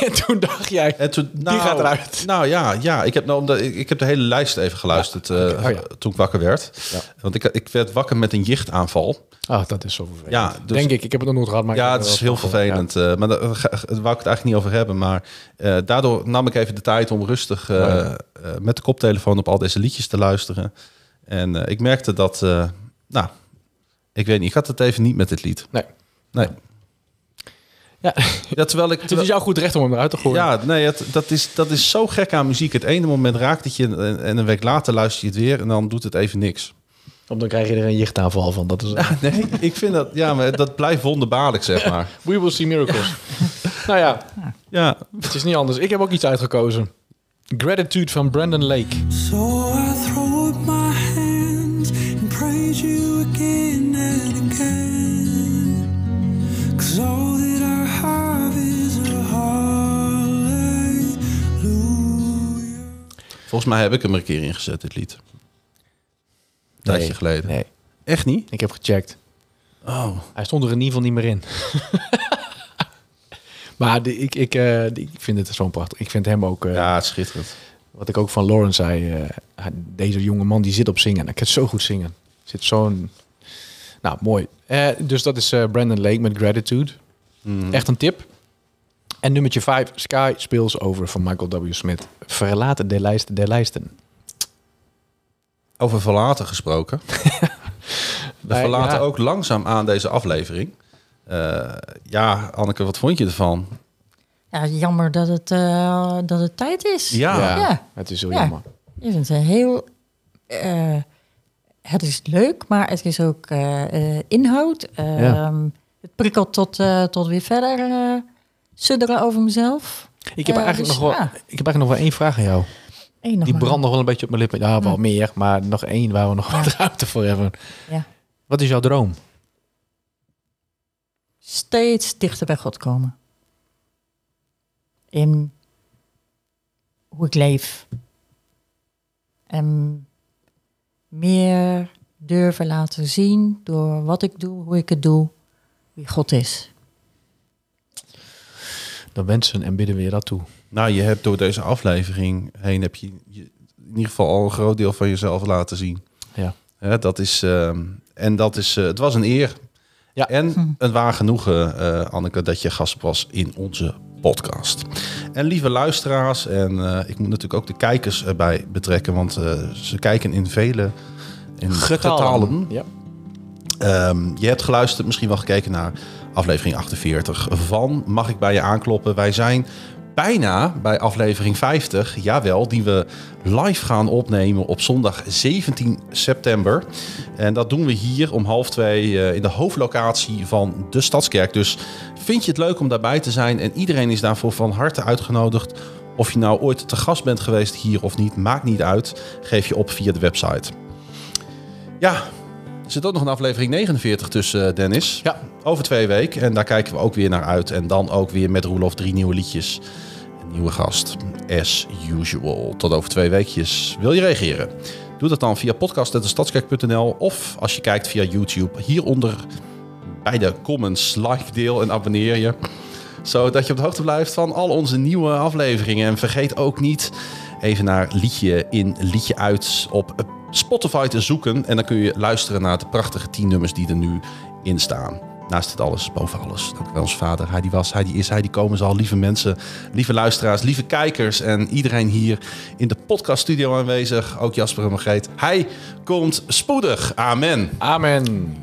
En toen dacht jij, En toen, nou, gaat eruit. Nou ja, ja ik, heb, nou, omdat- ik, ik heb de hele lijst even geluisterd eh. Oh ja. toen ik wakker werd. Ja. Want ik, ik werd wakker met een jichtaanval. ah, dat is zo vervelend. Ja, dus- Denk ik, ik heb het nog nooit gehad. Maar Ja, het is heel vervelend. eh, maar daar ga- daar wou ik het eigenlijk niet over hebben. Maar eh, daardoor nam ik even de tijd om rustig eh, eh, met de koptelefoon op al deze liedjes te luisteren. En eh, ik merkte dat, eh, nou, ik weet niet, ik had het even niet met dit lied. Nee. Nee. Ja. Ja, terwijl ik... Het is jouw goed recht om hem eruit te gooien. Ja, nee, het, dat, is, dat is zo gek aan muziek. Het ene moment raakt het je en, en een week later luister je het weer en dan doet het even niks. Of dan krijg je er een jichtaanval van. Dat is, Nee, ik vind dat, ja, maar dat blijft wonderbaarlijk, zeg maar. We will see miracles. nou ja, Ja, het is niet anders. Ik heb ook iets uitgekozen. Gratitude van Brandon Lake. So volgens mij heb ik hem een keer ingezet, dit lied. Een tijdje geleden. Nee, Echt niet? ik heb gecheckt. Oh. Hij stond er in ieder geval niet meer in. maar de, ik, ik, eh, ik vind het zo prachtig. Ik vind hem ook, eh, Ja, het schitterend. wat ik ook van Lauren zei, eh, deze jonge man die zit op zingen. Hij kan zo goed zingen. Zit zo'n, nou mooi. Dus dat is Brandon Lake met Gratitude. Echt een tip. En nummertje 5, Sky Spills Over van Michael W. Smith. Verlaten de lijsten der lijsten. Over verlaten gesproken. We verlaten ja. ook langzaam aan deze aflevering. Eh, ja, Anneke, wat vond je ervan? Ja, jammer dat het, eh, dat het tijd is. Ja. Ja. het is zo Ja. jammer. Ik vind het heel... eh, het is leuk, maar het is ook inhoud. Eh, Ja. Het prikkelt tot, eh, tot weer verder eh sudderen over mezelf. Ik heb, Eh, eigenlijk dus nog wel, ja. ik heb eigenlijk nog wel één vraag aan jou. Eén nog Die brandt nog wel een beetje op mijn lippen. Ja, wel meer, maar nog één waar we nog wat ruimte voor hebben. Ja. Wat is jouw droom? Steeds dichter bij God komen. In hoe ik leef. En meer durven laten zien door wat ik doe, hoe ik het doe, wie God is. Dan wensen en bidden we je dat toe. Nou, je hebt door deze aflevering heen heb je, je in ieder geval al een groot deel van jezelf laten zien. Ja. Hè, dat is, ehm, en dat is, eh, het was een eer. Ja. En een waar genoegen, eh, Anneke, dat je gast was in onze podcast. En lieve luisteraars, en eh, ik moet natuurlijk ook de kijkers erbij betrekken, want eh, ze kijken in vele in getallen. Ja. Ehm, je hebt geluisterd, misschien wel gekeken naar aflevering 48 van Mag ik bij je aankloppen? Wij zijn bijna bij aflevering 50, jawel, die we live gaan opnemen op zondag 17 september. En dat doen we hier om half twee eh, in de hoofdlocatie van de Stadskerk. Dus vind je het leuk om daarbij te zijn? En iedereen is daarvoor van harte uitgenodigd. Of je nou ooit te gast bent geweest hier of niet, maakt niet uit. Geef je op via de website. Ja, er zit ook nog een aflevering 49 tussen, eh, Dennis. Ja. Over twee weken. En daar kijken we ook weer naar uit. En dan ook weer met Roelof drie nieuwe liedjes. Een nieuwe gast. As usual. Tot over twee weekjes. Wil je reageren? Doe dat dan via podcast.destadskerk.nl of als je kijkt via YouTube. Hieronder bij de comments like, deel en abonneer je. Zodat je op de hoogte blijft van al onze nieuwe afleveringen. En vergeet ook niet even naar liedje in, liedje uit op Spotify te zoeken. En dan kun je luisteren naar de prachtige 10 nummers die er nu in staan. Naast dit alles, boven alles. Dank wel ons vader. Hij die was, hij die is, hij die komen zal. Lieve mensen, lieve luisteraars, lieve kijkers en iedereen hier in de podcaststudio aanwezig. Ook Jasper en Margreet. Hij komt spoedig. Amen. Amen.